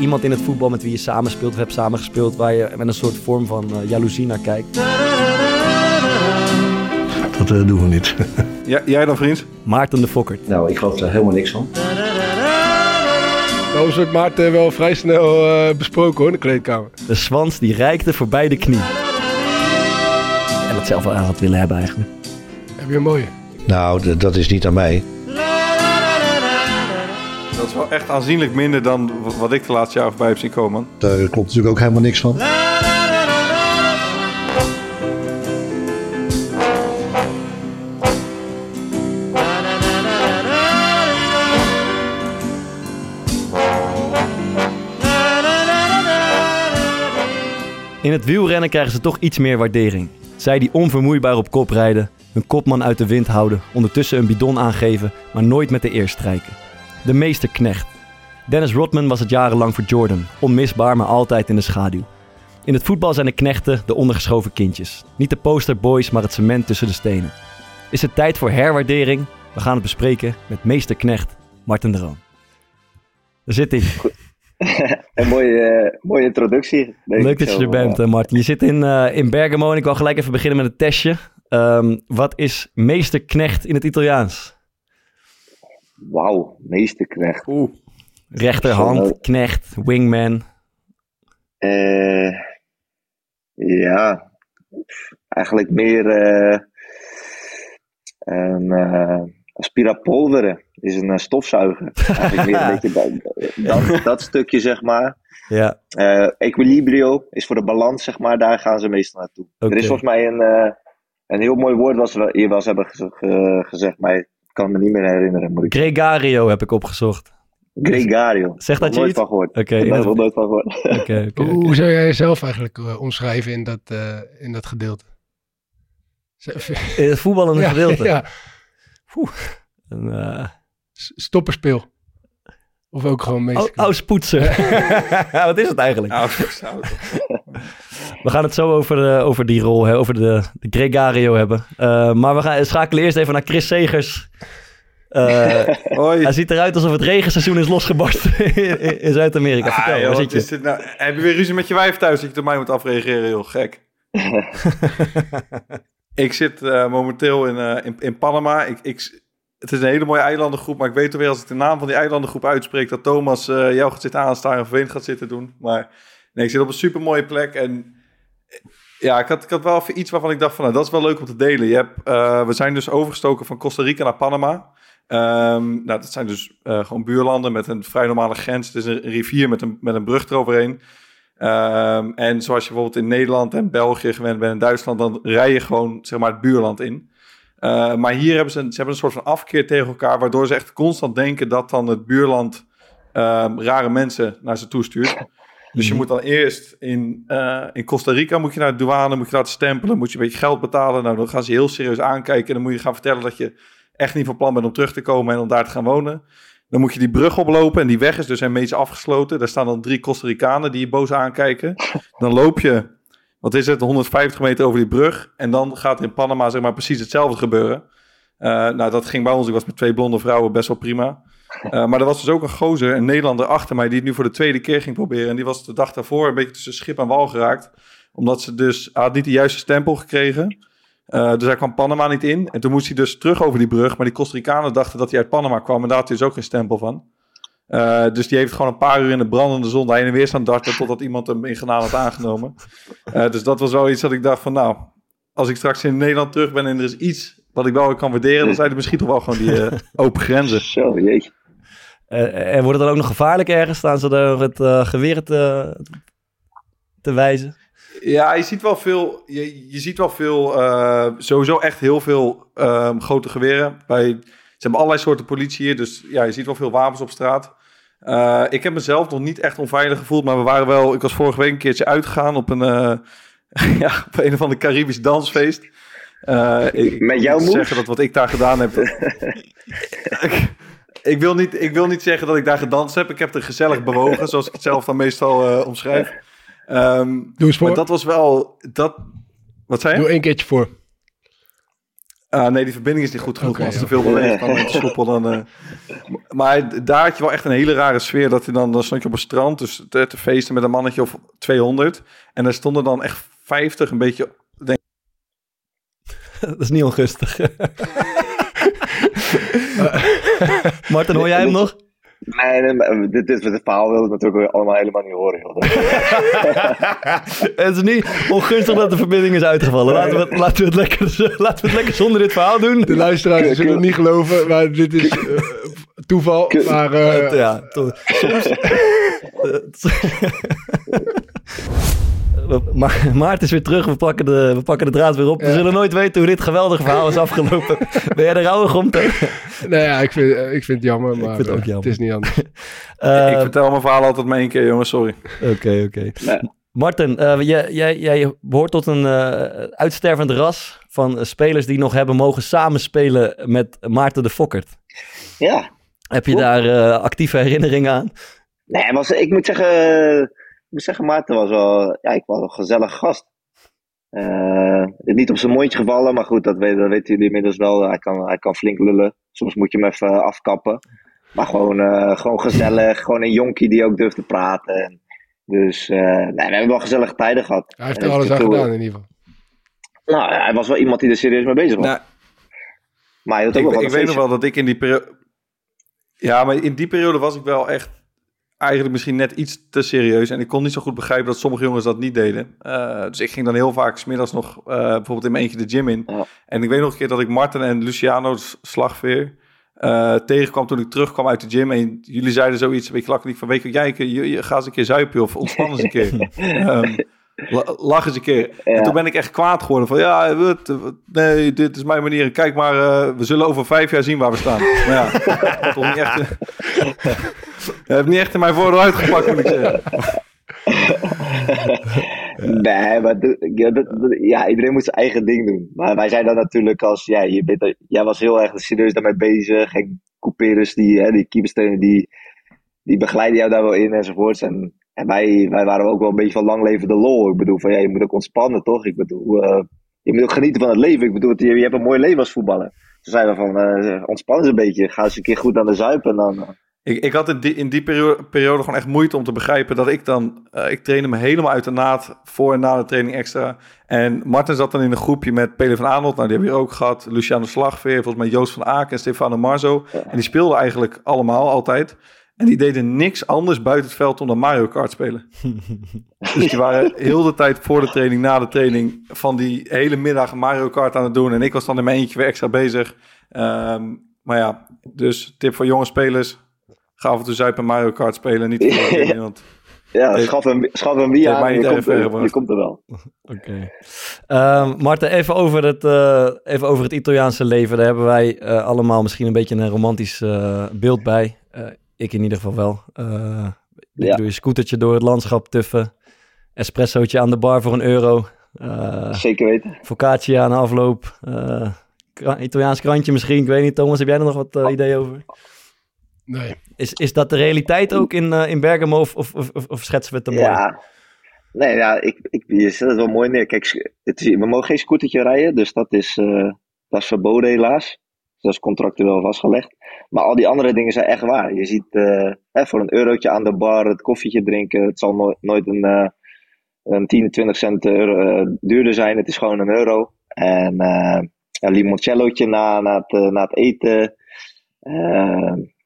iemand in het voetbal met wie je samenspeelt of hebt samengespeeld waar je met een soort vorm van uh, jaloezie naar kijkt? Dat uh, doen we niet. ja, jij dan, vriend? Maarten de Fokkert. Nou, ik geloof er helemaal niks van. Nou, wordt Maarten wel vrij snel uh, besproken hoor, in de kleedkamer. De zwans die reikte voorbij de knie. En dat zelf wel aan had willen hebben eigenlijk. Heb je een mooie? Nou, dat is niet aan mij. Is wel echt aanzienlijk minder dan wat ik de laatste jaar voorbij heb zien komen. Daar klopt natuurlijk ook helemaal niks van. In het wielrennen krijgen ze toch iets meer waardering. Zij die onvermoeibaar op kop rijden, hun kopman uit de wind houden, ondertussen een bidon aangeven, maar nooit met de eer strijken. De meesterknecht. Dennis Rodman was het jarenlang voor Jordan, onmisbaar maar altijd in de schaduw. In het voetbal zijn de knechten de ondergeschoven kindjes. Niet de posterboys, maar het cement tussen de stenen. Is het tijd voor herwaardering? We gaan het bespreken met meesterknecht Martin Droom. Daar zit hij. een mooie, mooie introductie. Leuk dat je er bent, uh, Martin. Je zit in, uh, in Bergamo en ik wil gelijk even beginnen met een testje. Um, wat is meesterknecht in het Italiaans? Wauw, meesterknecht. Oeh. Rechterhand, knecht, wingman. Uh, ja, eigenlijk meer uh, een uh, aspirapolveren is een stofzuiger. Eigenlijk meer een beetje dat, dat, dat, stukje, zeg maar. Ja. equilibrio is voor de balans, zeg maar. Daar gaan ze meestal naartoe. Okay. Er is volgens mij een, een heel mooi woord wat we hier wel eens hebben gezegd, maar kan me niet meer herinneren. Moet ik Gregario heb ik opgezocht. Gregario. Zeg dat je nooit iets? van gehoord. Oké. Okay, ik nooit van gehoord. Okay, okay, Hoe zou jij jezelf eigenlijk uh, omschrijven in dat, uh, in dat gedeelte? In het voetballende ja, gedeelte? Ja. Oeh. Een, uh... Stopperspeel. Of ook gewoon meestal. Spoetsen. Wat is het eigenlijk? We gaan het zo over, uh, over die rol, hè, over de, de Gregario hebben. Uh, maar we gaan schakelen eerst even naar Chris Segers. Uh, hij ziet eruit alsof het regenseizoen is losgebarsten in, in Zuid-Amerika. Ah, Vertel, joh, waar zit je? Nou? Heb je weer ruzie met je wijf thuis dat je op mij moet afreageren? Heel gek. ik zit uh, momenteel in, uh, in, in, Panama. Ik, ik, het is een hele mooie eilandengroep, maar ik weet toch weer als ik de naam van die eilandengroep uitspreek dat Thomas uh, jou gaat zitten aanstaan of Veen gaat zitten doen. Maar nee, ik zit op een super mooie plek en ja, ik had, ik had wel even iets waarvan ik dacht van nou, dat is wel leuk om te delen. Je hebt, we zijn dus overgestoken van Costa Rica naar Panama. Um, nou, dat zijn dus uh, gewoon buurlanden met een vrij normale grens. Het is een rivier met een, met een brug eroverheen. Um, en zoals je bijvoorbeeld in Nederland en België gewend bent en Duitsland, dan rij je gewoon zeg maar, het buurland in. Uh, maar hier hebben ze, een, ze hebben een soort van afkeer tegen elkaar, waardoor ze echt constant denken dat dan het buurland um, rare mensen naar ze toestuurt. Dus je moet dan eerst in, uh, in Costa Rica moet je naar de douane, moet je laten stempelen, moet je een beetje geld betalen. Nou, dan gaan ze heel serieus aankijken en dan moet je gaan vertellen dat je echt niet van plan bent om terug te komen en om daar te gaan wonen. Dan moet je die brug oplopen en die weg is dus een beetje afgesloten. Daar staan dan drie Costa Ricanen die je boos aankijken. Dan loop je, wat is het, 150 meter over die brug. En dan gaat er in Panama zeg maar precies hetzelfde gebeuren. Uh, nou, dat ging bij ons. Ik was met twee blonde vrouwen best wel prima. Uh, maar er was dus ook een gozer, een Nederlander achter mij, die het nu voor de tweede keer ging proberen. En die was de dag daarvoor een beetje tussen schip en wal geraakt. Omdat ze dus, had niet de juiste stempel gekregen. Uh, dus hij kwam Panama niet in. En toen moest hij dus terug over die brug. Maar die Costa Ricanen dachten dat hij uit Panama kwam. En daar had hij dus ook geen stempel van. Uh, dus die heeft gewoon een paar uur in de brandende zon heen en weer staan darten. Totdat iemand hem in genade had aangenomen. Dus dat was wel iets dat ik dacht van nou. Als ik straks in Nederland terug ben en er is iets wat ik wel kan waarderen. Dan zijn er misschien toch wel gewoon die open grenzen. Zo, jeetje. En wordt het dan ook nog gevaarlijk ergens? Staan ze er het geweer te, te wijzen? Ja, je ziet wel veel. Je, je ziet wel veel. Uh, sowieso echt heel veel um, grote geweren. Bij, ze hebben allerlei soorten politie hier. Dus ja, je ziet wel veel wapens op straat. Uh, ik heb mezelf nog niet echt onveilig gevoeld. Maar we waren wel. Ik was vorige week een keertje uitgegaan op een. Uh, ja, op een of ander Caribisch dansfeest. ik, Met jouw moed? zeggen dat wat ik daar gedaan heb. ik, wil niet, ik wil niet zeggen dat ik daar gedanst heb. Ik heb er gezellig bewogen, zoals ik het zelf dan meestal omschrijf. Um, Doe eens voor. Maar dat was wel... Dat, wat zei je? Doe één keertje voor. Uh, nee, die verbinding is niet goed genoeg. Okay, als er veel beweegt, dan is het Dan, uh... maar daar had je wel echt een hele rare sfeer. Dat je dan, dan stond je op een strand, dus te, te feesten met een mannetje of 200. En daar stonden dan echt 50, een beetje... Denk... dat is niet ongunstig. Martin, hoor jij hem nog? Nee, nee dit, dit, dit verhaal wil ik natuurlijk allemaal helemaal niet horen. Joh. het is niet ongunstig dat de verbinding is uitgevallen. Laten we, het, laten we, het, lekker, laten we het lekker zonder dit verhaal doen. De luisteraars zullen het niet geloven, maar dit is uh, toeval. Maar, uh, ja, to soms. Ma Maarten is weer terug. We pakken, de, we pakken de draad weer op. We zullen nooit weten hoe dit geweldige verhaal is afgelopen. ben jij er rouwig om? nee, ja, ik vind, ik vind het jammer, maar het, ook jammer. het is niet anders. uh, ik vertel mijn verhaal altijd maar één keer, jongens. Sorry. Oké, oké. Martin, uh, jij, jij, jij behoort tot een uh, uitstervend ras van spelers die nog hebben mogen samenspelen met Maarten de Fokkert. Ja. Heb je daar actieve herinneringen aan? Nee, was, ik moet zeggen moet zeggen, Maarten was wel, ja, ik was een gezellig gast. Uh, niet op zijn mondje gevallen, maar goed, dat, weet, dat weten jullie inmiddels wel. Hij kan, hij kan flink lullen. Soms moet je hem even afkappen. Maar gewoon, uh, gewoon gezellig. gewoon een jonkie die ook durft te praten. Dus uh, nee, we hebben wel gezellige tijden gehad. Hij heeft er alles aan gedaan in ieder geval. Nou, hij was wel iemand die er serieus mee bezig was. Nou, maar hij had ook ik, wel ik weet nog wel dat ik in die periode... Ja, maar in die periode was ik wel echt eigenlijk misschien net iets te serieus. En ik kon niet zo goed begrijpen dat sommige jongens dat niet deden. Uh, dus ik ging dan heel vaak smiddags nog uh, bijvoorbeeld in mijn eentje de gym in. En ik weet nog een keer dat ik Martin en Luciano's slagveer uh, tegenkwam toen ik terugkwam uit de gym. En jullie zeiden zoiets, een beetje van... Weet je, jij, je, je, ga eens een keer zuipen of ontspan eens een keer. um, lach eens een keer. En toen ben ik echt kwaad geworden. Van ja, wat, nee, dit is mijn manier. Kijk maar, uh, we zullen over vijf jaar zien waar we staan. Maar ja, toch niet echt... Je hebt niet echt in mijn voordeel uitgepakt, moet ik zeggen. nee, maar ja, iedereen moet zijn eigen ding doen. Maar wij zijn dan natuurlijk als, ja, je bent, jij was heel erg serieus daarmee bezig. En couperus, die, hè, die keepersteunen, die, die begeleiden jou daar wel in enzovoorts. En, en wij, wij waren ook wel een beetje van lang leven de lol. Ik bedoel, van ja, je moet ook ontspannen, toch? Ik bedoel, uh, je moet ook genieten van het leven. Ik bedoel, je, je hebt een mooi leven als voetballer. Toen zeiden van, uh, ontspan eens een beetje. Ga eens een keer goed aan de zuipen en dan... ik, ik had in die, in die periode, periode gewoon echt moeite om te begrijpen dat ik dan... Uh, ik trainde me helemaal uit de naad voor en na de training extra. En Martin zat dan in een groepje met Pele van Aanholt. Nou, die hebben we ook gehad. Luciano Slagveer, volgens mij Joost van Aken en Stefano Marzo. En die speelden eigenlijk allemaal altijd. En die deden niks anders buiten het veld om dan Mario Kart spelen. dus die waren heel de tijd voor de training, na de training... van die hele middag Mario Kart aan het doen. En ik was dan in mijn eentje weer extra bezig. Um, maar ja, dus tip voor jonge spelers ga af en toe Zuip en Mario Kart spelen. Niet voor want ja, schaf hem, schaf hem wie aan. Je komt, er, je komt er wel. Oké. Okay. Uh, Marten, even over, het, uh, even over het Italiaanse leven. Daar hebben wij uh, allemaal misschien een beetje een romantisch uh, beeld bij. ik in ieder geval wel. ja. Doe je scootertje door het landschap tuffen. Espressootje aan de bar voor een euro. Zeker weten. Focaccia aan de afloop. Italiaans krantje misschien. Ik weet niet, Thomas, heb jij er nog wat ideeën over? Nee. Is, is dat de realiteit ook in, uh, in Bergamo of, of, schetsen we het te mooi? Ja, nee, ja, ik, ik, je zet het wel mooi neer. Kijk, het is, we mogen geen scootertje rijden, dus dat is, uh, dat is verboden helaas. Dat is contractueel vastgelegd. Maar al die andere dingen zijn echt waar. Je ziet uh, hè, voor een eurotje aan de bar het koffietje drinken. Het zal nooit, nooit een, een 10, 20 cent euro, duurder zijn. Het is gewoon een euro. En een limoncellootje na, na, het, na het eten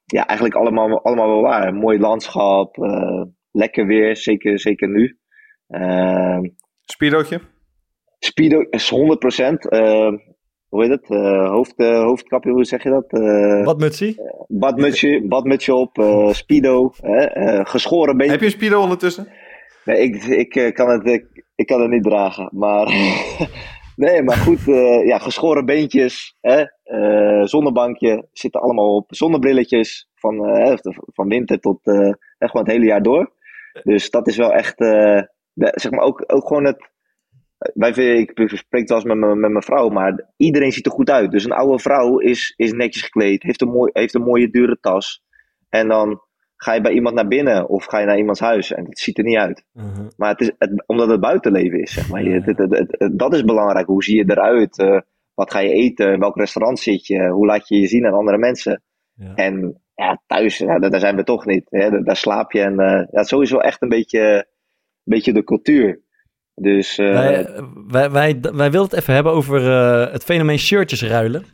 ja, eigenlijk allemaal, allemaal wel waar. Een mooi landschap, uh, lekker weer, zeker, zeker nu. Uh, Speedootje? Speedo is 100%. Uh, hoe heet het? Uh, hoofd, hoofdkapje, hoe zeg je dat? badmutsje? badmutsje, badmutsje op, speedo, geschoren beetje. Heb je een speedo ondertussen? Nee, ik, ik, kan het, ik, ik kan het niet dragen, maar... Nee, maar goed, uh, ja, geschoren beentjes, hè, uh, zonnebankje, zitten allemaal op. Zonnebrilletjes van, uh, van winter tot echt het hele jaar door. Dus dat is wel echt, zeg maar ook, ook gewoon het. Wij, ik spreek wel eens met, met mijn vrouw, maar iedereen ziet er goed uit. Dus een oude vrouw is, is netjes gekleed, heeft een, mooi, heeft een mooie dure tas. En dan ga je bij iemand naar binnen of ga je naar iemands huis en het ziet er niet uit. Mhm. Maar het is, het, omdat het buitenleven is, zeg maar. Het, het, dat is belangrijk. Hoe zie je eruit? Uh, wat ga je eten? In welk restaurant zit je? Hoe laat je je zien aan andere mensen? Ja. En ja, thuis, ja, daar, zijn we toch niet. Hè? Daar, daar slaap je. En eh, ja, sowieso echt een beetje, een beetje de cultuur. Dus eh, Wij, wij, wij, wij wilden het even hebben over eh, het fenomeen shirtjes ruilen.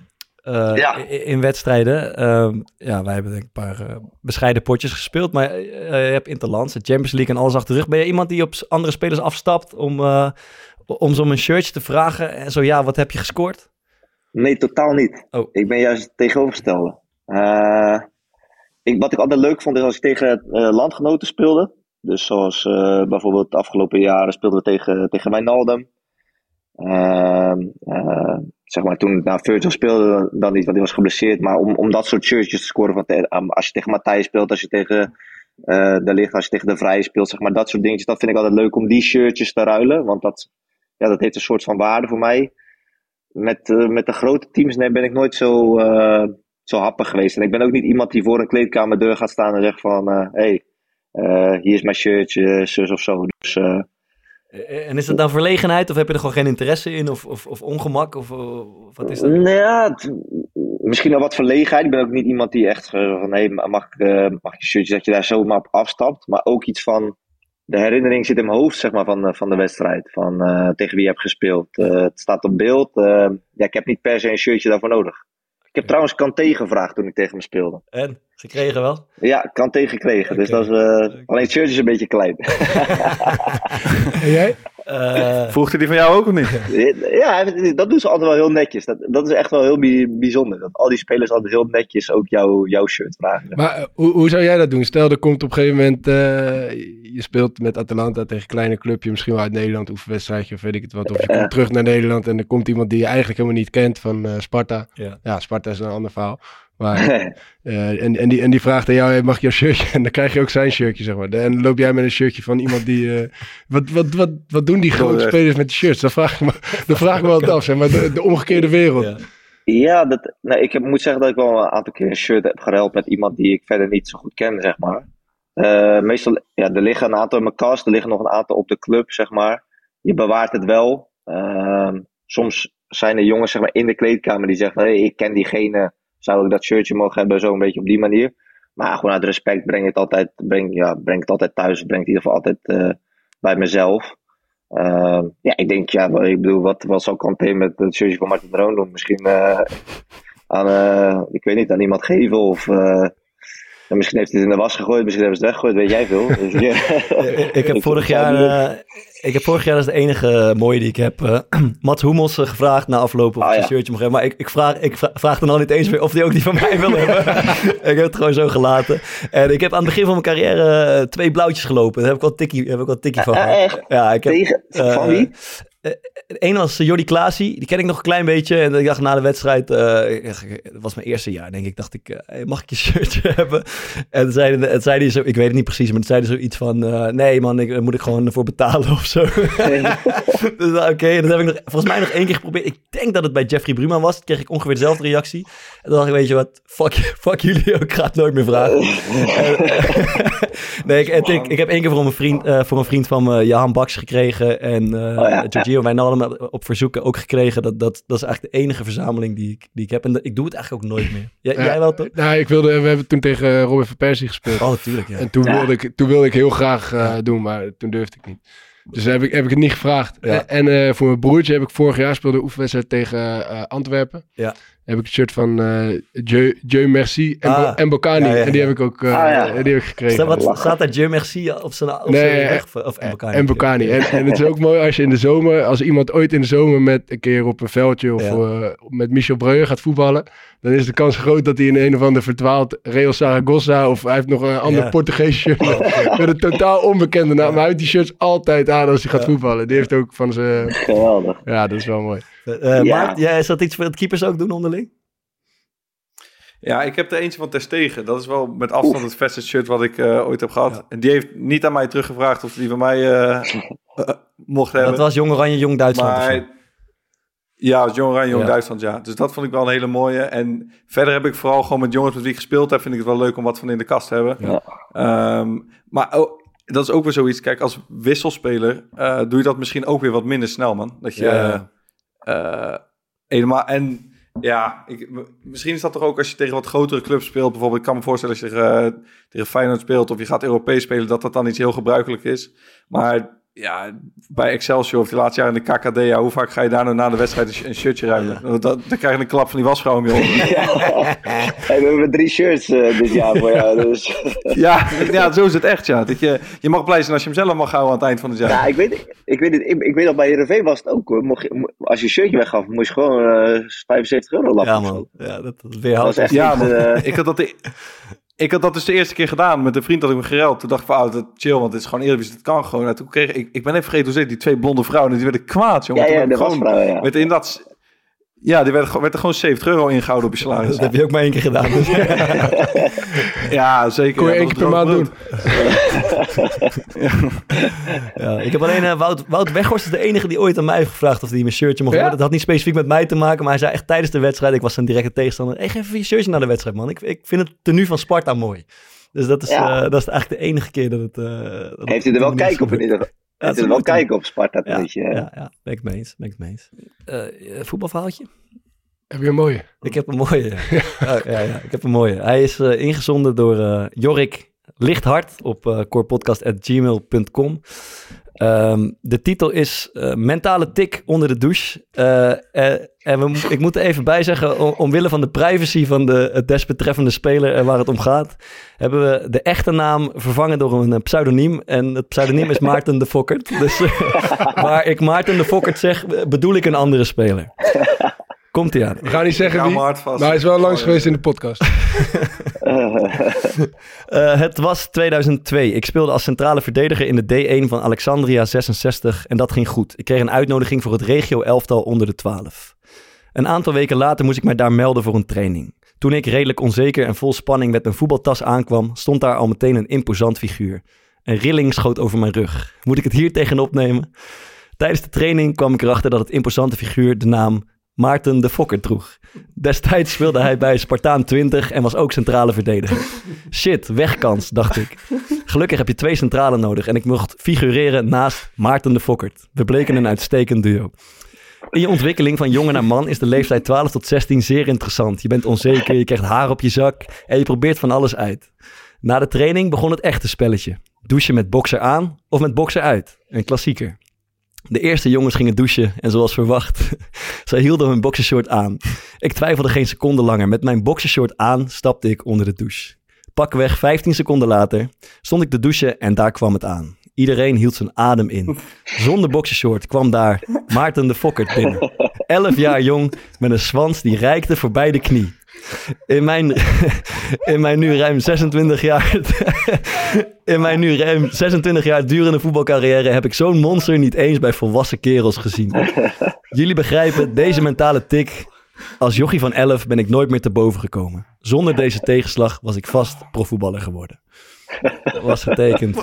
Eh, Ja. In wedstrijden. Ehm, ja, wij hebben denk ik een paar eh, bescheiden potjes gespeeld. Maar eh, je hebt Interlands, de Champions League en alles achter de rug. Ben je iemand die op andere spelers afstapt om, om een shirtje te vragen? En zo ja, wat heb je gescoord? Nee, totaal niet. Oh. Ik ben juist het tegenovergestelde. Ik, wat ik altijd leuk vond is als ik tegen landgenoten speelde. Dus zoals bijvoorbeeld de afgelopen jaren speelden we tegen, tegen Wijnaldum. Eh, zeg maar toen nou, Virgil speelde dan niet, want hij was geblesseerd. Maar om, om dat soort shirtjes te scoren. Van um, als je tegen Matthijs speelt, als je tegen eh, De Licht, als je tegen De Vrije speelt. Zeg maar dat soort dingetjes. Dat vind ik altijd leuk om die shirtjes te ruilen. Want dat, ja, dat heeft een soort van waarde voor mij met, eh, met de grote teams nee, ben ik nooit zo, eh, zo happig geweest. En ik ben ook niet iemand die voor een kleedkamerdeur gaat staan en zegt van... hé, hey, eh, hier is mijn shirtje, zus of zo. Dus eh, Eh, En is dat dan verlegenheid of heb je er gewoon geen interesse in? Of, of, of ongemak? Of, of wat is dat? nou ja, het- misschien wel wat verlegenheid. Ik ben ook niet iemand die echt eh, van... hé, hey, mag, eh, mag je shirtje dat je daar zomaar op afstapt. Maar ook iets van... De herinnering zit in mijn hoofd, zeg maar, van, eh, van de wedstrijd. Van eh, tegen wie je hebt gespeeld. Eh, het staat op beeld. Eh, ja, ik heb niet per se een shirtje daarvoor nodig. Ik heb trouwens Kanté gevraagd toen ik tegen hem speelde. En? Gekregen wel? Ja, kan tegengekregen. Dus Oké. dat is, eh, alleen het shirt is een beetje klein. En jij? Eh, Vroeg die van jou ook of niet? ja, dat doen ze altijd wel heel netjes. Dat, dat is echt wel heel bi- bijzonder. Dat al die spelers altijd heel netjes ook jou, jouw shirt vragen. Maar eh, hoe, hoe zou jij dat doen? Stel, er komt op een gegeven moment... eh, je speelt met Atalanta tegen een kleine clubje, misschien wel uit Nederland, oefenwedstrijdje of weet ik het wat. Of je komt terug naar Nederland en er komt iemand die je eigenlijk helemaal niet kent van eh, Sparta. Ja, Sparta is een ander verhaal. Maar, eh, en, en, die, en die vraagt aan jou, hey, mag ik jouw shirtje? En dan krijg je ook zijn shirtje, zeg maar. En loop jij met een shirtje van iemand die... eh, wat, wat, wat, wat doen die grote spelers met die shirts? Dan vraag ik me, dan vraag ik me altijd af, zeg maar. De, de omgekeerde wereld. Ja. Ja, dat, nou, ik heb, moet zeggen dat ik wel een aantal keer een shirt heb geruild met iemand die ik verder niet zo goed ken, zeg maar. Eh, meestal, ja, er liggen een aantal in mijn kast, er liggen nog een aantal op de club, zeg maar. Je bewaart het wel. Ehm, soms zijn er jongens zeg maar, in de kleedkamer die zeggen: hey, ik ken diegene, zou ik dat shirtje mogen hebben, zo een beetje op die manier. Maar gewoon uit respect breng ik het altijd, breng, ja, breng het altijd thuis, breng het in ieder geval altijd eh, bij mezelf. Ehm, ja, ik denk, ja, ik bedoel, wat, wat zal Kanté met het shirtje van Martin Droon doen? Misschien eh, aan, eh, ik weet niet, aan iemand geven of... eh, misschien heeft hij het in de was gegooid, misschien hebben ze het weggegooid, weet jij veel. Dus. Ik, heb vorig jaar, eh, ik heb vorig jaar, dat is de enige mooie die ik heb, eh Mats Hummels eh, gevraagd na afloop of Ah, hij ja. een shirtje mag hebben. Maar ik, ik, vraag, ik vra- vraag dan al niet eens meer of hij ook die van mij wil hebben. ik heb het gewoon zo gelaten. En ik heb aan het begin van mijn carrière eh, twee blauwtjes gelopen. Daar heb ik wel tikkie, heb ik wel tikkie van Eh, gehad. echt? Ja, ik heb, Tegen, eh, van wie? De ene was eh, Jordi Klaasie, die ken ik nog een klein beetje. En ik dacht na de wedstrijd, eh, het was mijn eerste jaar, denk ik, dacht ik, eh, mag ik je shirtje hebben? En toen zei, het zei hij zo, ik weet het niet precies, maar toen zei hij zoiets van, eh, nee man, ik, daar moet ik gewoon voor betalen of zo. dus oké, dat heb ik nog, volgens mij nog één keer geprobeerd. Ik denk dat het bij Jeffrey Bruma was, kreeg ik ongeveer dezelfde reactie. En toen dacht ik, weet je wat, fuck, fuck jullie ook, ik ga het nooit meer vragen. En- nee, ik, heb één keer voor een vriend, eh, voor een vriend van me, Jahan Baks gekregen en eh Giorgio Wijnaldum op verzoeken ook gekregen. Dat, dat, dat is eigenlijk de enige verzameling die ik, die ik heb. En dat- ik doe het eigenlijk ook nooit meer. Jij, Ja. jij wel toch? Nou, ik wilde, we hebben toen tegen Robin van Persie gespeeld. Oh, natuurlijk, ja. En toen, Ja. wilde ik, toen wilde ik heel graag eh, doen, maar toen durfde ik niet. Dus heb ik, heb ik het niet gevraagd. Ja. En eh, voor mijn broertje heb ik vorig jaar speelde een oefenwedstrijd tegen eh, Antwerpen. Ja. Heb ik het shirt van eh Dieu, Dieu Merci en, Ah. Bo- en Bocani. Ja, ja, En die heb ik ook eh, Ah, ja. die heb ik gekregen. Staat, wat, staat daar Dieu Merci op zijn, op Nee, zijn eh? Of? En Bocani. En, en het is ook mooi als je in de zomer, als iemand ooit in de zomer met een keer op een veldje of Ja. met Michel Breuer gaat voetballen, dan is de kans groot dat hij in een of ander verdwaald Real Zaragoza of hij heeft nog een ander Ja. Portugees shirt met, met een totaal onbekende naam. Maar hij heeft die shirts altijd aan als hij gaat Ja. voetballen. Die heeft ook van zijn, Geweldig. ja, dat is wel mooi. Eh, Ja. Maart, is dat iets het keepers ook doen onderling? Ja, ik heb er eentje van Terstegen. Dat is wel met afstand het vetste shirt wat ik eh, ooit heb gehad. Ja. En die heeft niet aan mij teruggevraagd of die van mij mocht hebben. Dat was Jong Oranje, Jong Duitsland maar ja, als Jong Oranje, Jong Ja. Duitsland, ja. Dus dat vond ik wel een hele mooie. En verder heb ik vooral gewoon met jongens met wie ik gespeeld heb, vind ik het wel leuk om wat van in de kast te hebben. Ja. Ehm, maar oh, dat is ook weer zoiets. Kijk, als wisselspeler eh, doe je dat misschien ook weer wat minder snel, man. Dat je Ja. Eh, helemaal. En ja, ik, misschien is dat toch ook als je tegen wat grotere clubs speelt. Bijvoorbeeld, ik kan me voorstellen als je tegen, eh, tegen Feyenoord speelt of je gaat Europees spelen, dat dat dan iets heel gebruikelijk is. Maar ja, bij Excelsior of die laatste jaar in de KKD, ja, hoe vaak ga je daar nou na de wedstrijd een, sh- een shirtje ruimen? Dat, dan krijg je een klap van die wasvrouw om je oren. Ja. Hey, we hebben drie shirts eh, dit jaar voor jou. Dus. Ja, ja, zo is het echt, ja. Dat je, je mag blij zijn als je hem zelf mag houden aan het eind van het jaar. Ja, ik weet, ik weet het. Ik, ik weet dat bij Heerenveen was het ook hoor. Mocht je, als je een shirtje weggaf, moest je gewoon eh 75 euro lappen. Ja, of zo. man. Ja, dat, dat weerhoudt was echt Ja, niet, eh, ik, had dat de, ik had dat dus de eerste keer gedaan. Met een vriend had ik me gereld. Toen dacht ik van, oh, dat chill, want dit is gewoon Eredivisie. Het kan gewoon. En toen kreeg ik, ik ben even vergeten hoe ze die twee blonde vrouwen. Die werden kwaad, jongen. ja, dat was gewoon, ja. werd inderdaad, ja, die werd, werd er gewoon 70 euro ingehouden op je salaris. Dat heb je ook maar één keer gedaan. Dus. Ja, zeker. Kon je Ja, één dat keer per maand doen. Ja, ik heb alleen eh, Wout, Wout Weghorst is de enige die ooit aan mij heeft gevraagd of hij mijn shirtje mocht Ja? hebben. Dat had niet specifiek met mij te maken, maar hij zei echt tijdens de wedstrijd, ik was zijn directe tegenstander, hey, geef even je shirtje naar de wedstrijd, man. Ik, ik vind het tenue van Sparta mooi. Dus dat is, Ja. eh, dat is eigenlijk de enige keer dat het... eh, dat Heeft hij er wel kijk op in ieder geval? Ja, er wel moet kijk op, Sparta? Ja, weet je. ja, ja, ben ik mee eens. Ben ik mee eens. Eh, eh, voetbalverhaaltje? Heb je een mooie? Ik heb een mooie. ja. Oh, ja, ja, ik heb een mooie. Hij is eh, ingezonden door eh, Jorik Lichthart op uh, corepodcast.gmail.com. Ehm, de titel is eh, Mentale tik onder de douche. Eh, eh, en we, ik moet er even bij zeggen, om, omwille van de privacy van de desbetreffende speler en waar het om gaat, hebben we de echte naam vervangen door een pseudoniem. En het pseudoniem is Maarten de Fokkert. Dus waar ik Maarten de Fokkert zeg, bedoel ik een andere speler. Komt ie aan. We gaan niet zeggen wie, maar hard vast. maar hij is wel langs Oh, geweest ja. in de podcast. Eh, het was 2002. Ik speelde als centrale verdediger in de D1 van Alexandria 66 en dat ging goed. Ik kreeg een uitnodiging voor het regio-elftal onder de 12. Een aantal weken later moest ik mij daar melden voor een training. Toen ik redelijk onzeker en vol spanning met mijn voetbaltas aankwam, stond daar al meteen een imposant figuur. Een rilling schoot over mijn rug. Moet ik het hier tegenop nemen? Tijdens de training kwam ik erachter dat het imposante figuur de naam Maarten de Fokker droeg. Destijds speelde hij bij Spartaan 20 en was ook centrale verdediger. Shit, wegkans, dacht ik. Gelukkig heb je twee centralen nodig en ik mocht figureren naast Maarten de Fokkert. We bleken een uitstekend duo. In je ontwikkeling van jongen naar man is de leeftijd 12 tot 16 zeer interessant. Je bent onzeker, je krijgt haar op je zak en je probeert van alles uit. Na de training begon het echte spelletje. Douchen met bokser aan of met bokser uit. Een klassieker. De eerste jongens gingen douchen en zoals verwacht, zij hielden hun boxershort aan. Ik twijfelde geen seconde langer. Met mijn boxershort aan stapte ik onder de douche. Pakweg 15 seconden later stond ik te douchen en daar kwam het aan. Iedereen hield zijn adem in. Zonder boxershort kwam daar Maarten de Fokkert binnen. 11 jaar jong met een zwans die reikte voorbij de knie. In mijn, in mijn nu ruim 26 jaar. In mijn nu ruim 26 jaar durende voetbalcarrière heb ik zo'n monster niet eens bij volwassen kerels gezien. Jullie begrijpen, deze mentale tik. Als jochie van 11 ben ik nooit meer te boven gekomen. Zonder deze tegenslag was ik vast profvoetballer geworden. Dat was getekend.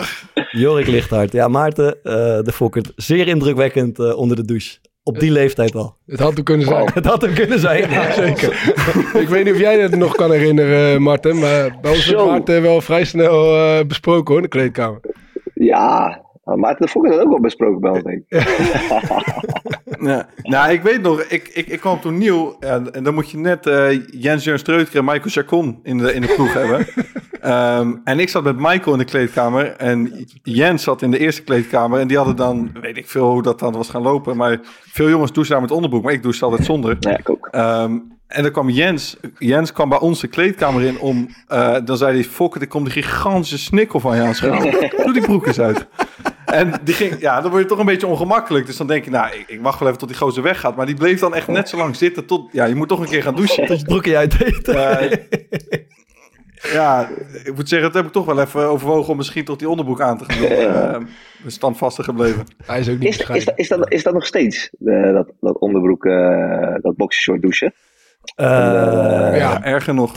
Jorik Lichthart. Ja, Maarten eh, de Fokkert. Zeer indrukwekkend eh, onder de douche. Op die leeftijd al. Het had hem kunnen zijn. Het had hem kunnen zijn. Ja, zeker. ik weet niet of jij het nog kan herinneren, Marten. Maar bij ons werd. Maarten wel vrij snel eh, besproken hoor, in de kleedkamer. Ja, maar de Fokker had ook wel besproken bij ons, denk ik. Ja. Nou, ik weet nog, ik, ik, ik kwam toen nieuw en, en dan moet je net eh, Jens Jörn Streutker en Michael Chacon in de, in de ploeg hebben. Ehm, en ik zat met Michael in de kleedkamer en Jens zat in de eerste kleedkamer en die hadden dan, weet ik veel hoe dat dan was gaan lopen, maar veel jongens douchen daar met onderbroek, maar ik douche altijd zonder. Ja, ik ook. Ehm, en dan kwam Jens, Jens kwam bij ons de kleedkamer in om, eh, dan zei hij, Fokker, er komt een gigantische snikkel van je aanschouwen. Doe die broek eens uit. En die ging, ja, dan word je toch een beetje ongemakkelijk. Dus dan denk je, nou, ik, ik wacht wel even tot die gozer weggaat. Maar die bleef dan echt net zo lang zitten tot, ja, je moet toch een keer gaan douchen. Het broekje uitdeed. Eh, ja, ik moet zeggen, dat heb ik toch wel even overwogen om misschien toch die onderbroek aan te gaan doen. Ja. Eh, standvastig gebleven. Hij is ook niet Is, is, dat, is, dat, is dat nog steeds, eh, dat, dat onderbroek, eh, dat boxershort douchen? Eh, Ja. Ja, erger nog.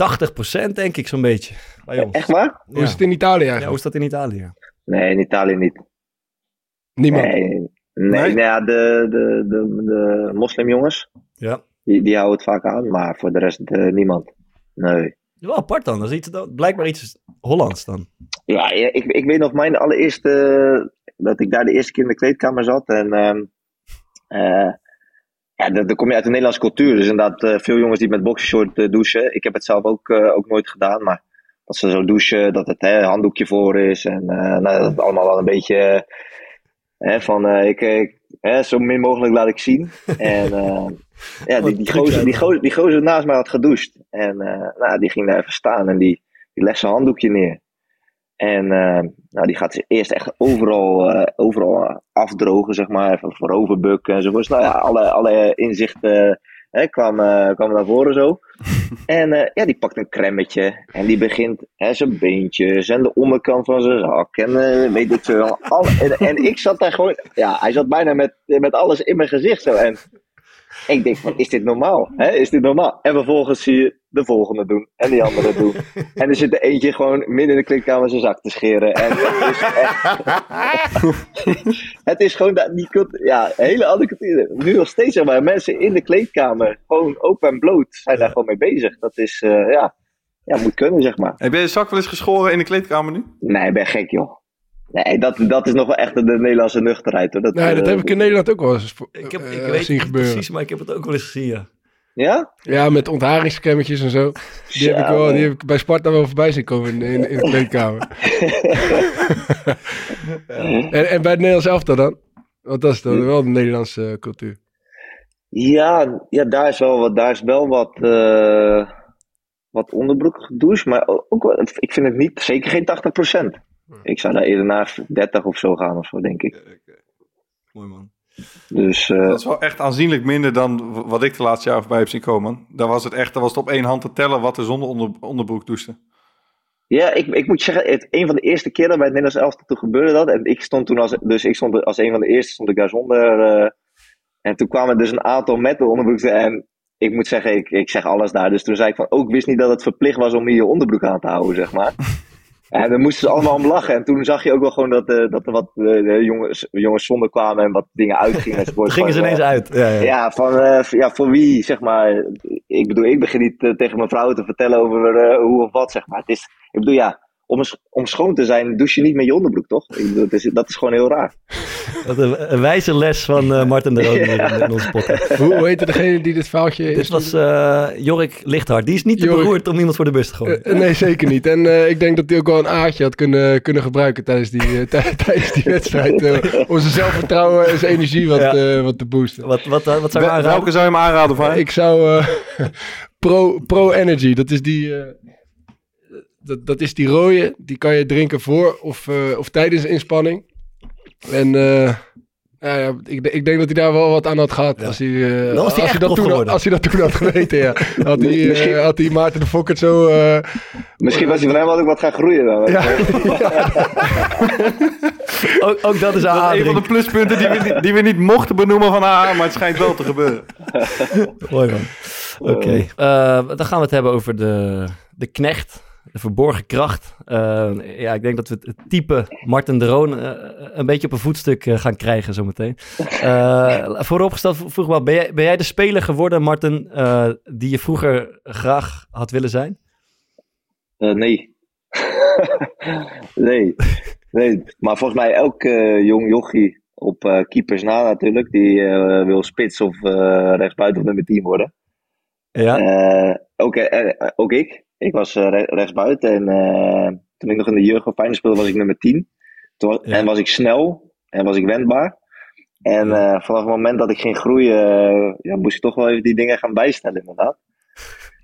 80% denk ik zo'n beetje. Bij ons. Echt waar? Hoe is het in Italië Ja, hoe eigenlijk? is dat in Italië? Nee, in Italië niet. Niemand. Nee, nee, Nee? nou ja, de, de, de, de moslimjongens, Ja. die, die houden het vaak aan, maar voor de rest eh, niemand. Nee. Wel apart dan. Dat is iets, dat- blijkbaar iets Hollands dan. Ja, ik, ik weet nog mijn allereerste, dat ik daar de eerste keer in de kleedkamer zat en ehm, eh, ja, dan kom je uit de Nederlandse cultuur. Dus inderdaad, eh, veel jongens die met boxershort eh, douchen. Ik heb het zelf ook, eh, ook nooit gedaan, maar dat ze zo douchen, dat het hè, handdoekje voor is. En eh, nou, dat het allemaal wel een beetje eh, hè, van, eh, ik, ik- hè, zo min mogelijk laat ik zien. En eh, ja, die, die, gozer, die, gozer, die gozer naast mij had gedoucht. En eh, nou, die ging daar even staan en die, die legt zijn handdoekje neer. En eh, nou, die gaat zich eerst echt overal, eh, overal afdrogen, zeg maar. Even vooroverbukken enzovoort. Nou ja, alle, alle inzichten hè, kwamen, kwamen naar voren zo. En eh, ja, die pakt een cremmetje en die begint hè, zijn beentjes en de onderkant van zijn zak en eh, weet ik veel. Alle, en, en ik zat daar gewoon, ja, hij zat bijna met, met alles in mijn gezicht zo. En ik denk van, is dit normaal? Hè? Is dit normaal? En vervolgens zie je de volgende doen en die andere doen. En er zit er eentje gewoon midden in de kleedkamer zijn zak te scheren. En het is echt... het is gewoon, dat, die ja, een hele andere cultuur. Nu nog steeds, zeg maar, mensen in de kleedkamer, gewoon open en bloot, zijn daar gewoon mee bezig. Dat is, eh, ja, ja, moet kunnen, zeg maar. Heb jij je zak wel eens geschoren in de kleedkamer nu? Nee, ik ben gek, joh. Nee, dat, dat is nog wel echt de Nederlandse nuchterheid, hoor. Dat, Nee, dat eh, heb ik in Nederland ook wel eens Ik, heb, eh, ik weet zien niet gebeuren. precies, maar ik heb het ook wel eens gezien, ja. Ja? Ja, met ontharingscremmetjes en zo. Die heb, ik wel, die heb ik bij Sparta wel voorbij zien komen in, in, in de kleedkamer. en, en bij het Nederlands elftal dan? Want dat is dan wel de Nederlandse cultuur. Ja, ja daar, is wel wat, daar is wel wat, eh wat onderbroek gedoucht, maar ook wel, ik vind het niet, zeker geen 80%. Ik zou daar eerder naar 30 of zo gaan of zo, denk ik. Mooi man. Dus eh, Dat is wel echt aanzienlijk minder dan wat ik de laatste jaar voorbij heb zien komen. Daar was het echt, daar was het op één hand te tellen wat er zonder onder, onderbroek douchte. ja, ik, ik moet zeggen, het, een van de eerste keren bij het Nederlands elftal toen gebeurde dat. En ik stond toen als, dus ik stond als een van de eerste stond ik daar zonder. eh, en toen kwamen dus een aantal met de onderbroek. En ik moet zeggen, ik, ik zeg alles daar. Dus toen zei ik van, ook wist niet dat het verplicht was om hier je onderbroek aan te houden, zeg maar. En dan moesten ze allemaal om lachen. En toen zag je ook wel gewoon dat, eh, dat er wat eh, jongens, jongens zonder kwamen en wat dingen uitgingen. gingen ze ineens eh, uit. Ja, ja. Ja, van, ja, voor wie, zeg maar. Ik bedoel, ik begin niet tegen mijn vrouw te vertellen over hoe of wat, zeg maar. Het is, ik bedoel, ja, om, om schoon te zijn, douche je niet met je onderbroek, toch? Dat, is, dat is gewoon heel raar. Wat een, een wijze les van eh, Martin de Roon hier in, onze podcast. Hoe, hoe heette degene die dit foutje Dit is? was eh, Jorik Lichthart. Die is niet te Jorik. beroerd om iemand voor de bus te gooien. Eh, nee, zeker niet. En eh, ik denk dat hij ook wel een aardje had kunnen, kunnen gebruiken tijdens die, tij- tijdens die wedstrijd. om zijn zelfvertrouwen en zijn energie wat, Ja. eh, wat te boosten. Wat, wat, wat zou je aanraden? welke zou je hem aanraden van? Ik zou eh, Pro, Pro Energy, dat is die, eh, dat, dat is die rode, die kan je drinken voor of, eh, of tijdens inspanning. En eh, ja, ja, ik, ik denk dat hij daar wel wat aan had gehad. Als, hij, eh, hij als, echt dat toen, geworden. als hij dat toen had geweten, ja. Had hij, eh, had hij Maarten de Fokkert zo... eh, Misschien was hij van hem ook wat gaan groeien dan. ja, Ook, ook dat is is een van de pluspunten die we, niet- die we niet mochten benoemen van haar, maar het schijnt wel te gebeuren. Mooi man. Oké. Eh, dan gaan we het hebben over de, de knecht. De verborgen kracht. Eh, ja, ik denk dat we het, type Martin de Roon eh, een beetje op een voetstuk eh, gaan krijgen zometeen. Eh vooropgesteld vroeg wel, ben jij, ben jij de speler geworden, Martin, eh, die je vroeger graag had willen zijn? Eh, nee. nee. Nee. Maar volgens mij elk eh, jong jochie op eh, keepers na natuurlijk, die eh, wil spits of eh rechtsbuiten of nummer 10 worden. Ja? Eh, ook, eh, eh, ook ik. Ik was eh, re- rechtsbuiten en eh, toen ik nog in de jeugd van Feyenoord speelde was ik nummer 10. Toen Ja. En was ik snel en was ik wendbaar. En eh, vanaf het moment dat ik ging groeien, ja, moest ik toch wel even die dingen gaan bijstellen inderdaad.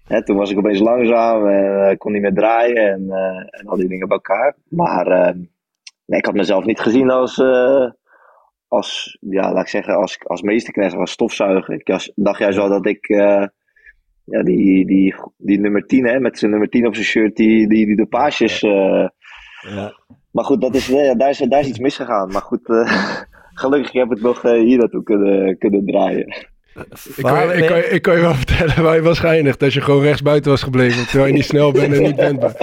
Hè, toen was ik opeens langzaam en kon niet meer draaien en, en al die dingen bij elkaar. Maar eh, nee, ik had mezelf niet gezien als, als ja, laat ik zeggen, als, als meesterknecht, als stofzuiger. Ik was- dacht juist wel dat ik ja, die, die, die nummer 10, hè, met zijn nummer 10 op zijn shirt, die, die, die de paasjes. eh, ja. maar goed, dat is, ja, daar, is, daar is iets misgegaan. Maar goed, eh, gelukkig heb ik het nog eh, hier naartoe kunnen, kunnen draaien. ik, kan, je- ik, kan, je- ik kan je wel vertellen waar je was geëindigd. Als je gewoon rechtsbuiten was gebleven. Terwijl je niet snel bent en niet wendbaar.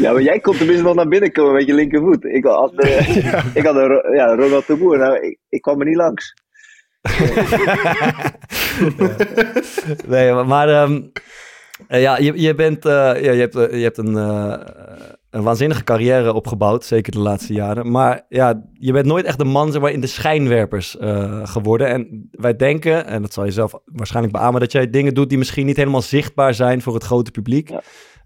Ja, maar jij kon tenminste nog naar binnen komen met je linkervoet. Ik had, eh, ik had een, ja, Ronald de Boer. Nou, ik, ik kwam er niet langs. Nee, maar, ehm, eh, ja, je, je bent, eh, ja, je hebt, eh, je hebt een, een waanzinnige carrière opgebouwd, zeker de laatste jaren. Maar ja, je bent nooit echt de man zeg in de schijnwerpers geworden. En wij denken, en dat zal je zelf waarschijnlijk beamen, dat jij dingen doet die misschien niet helemaal zichtbaar zijn voor het grote publiek.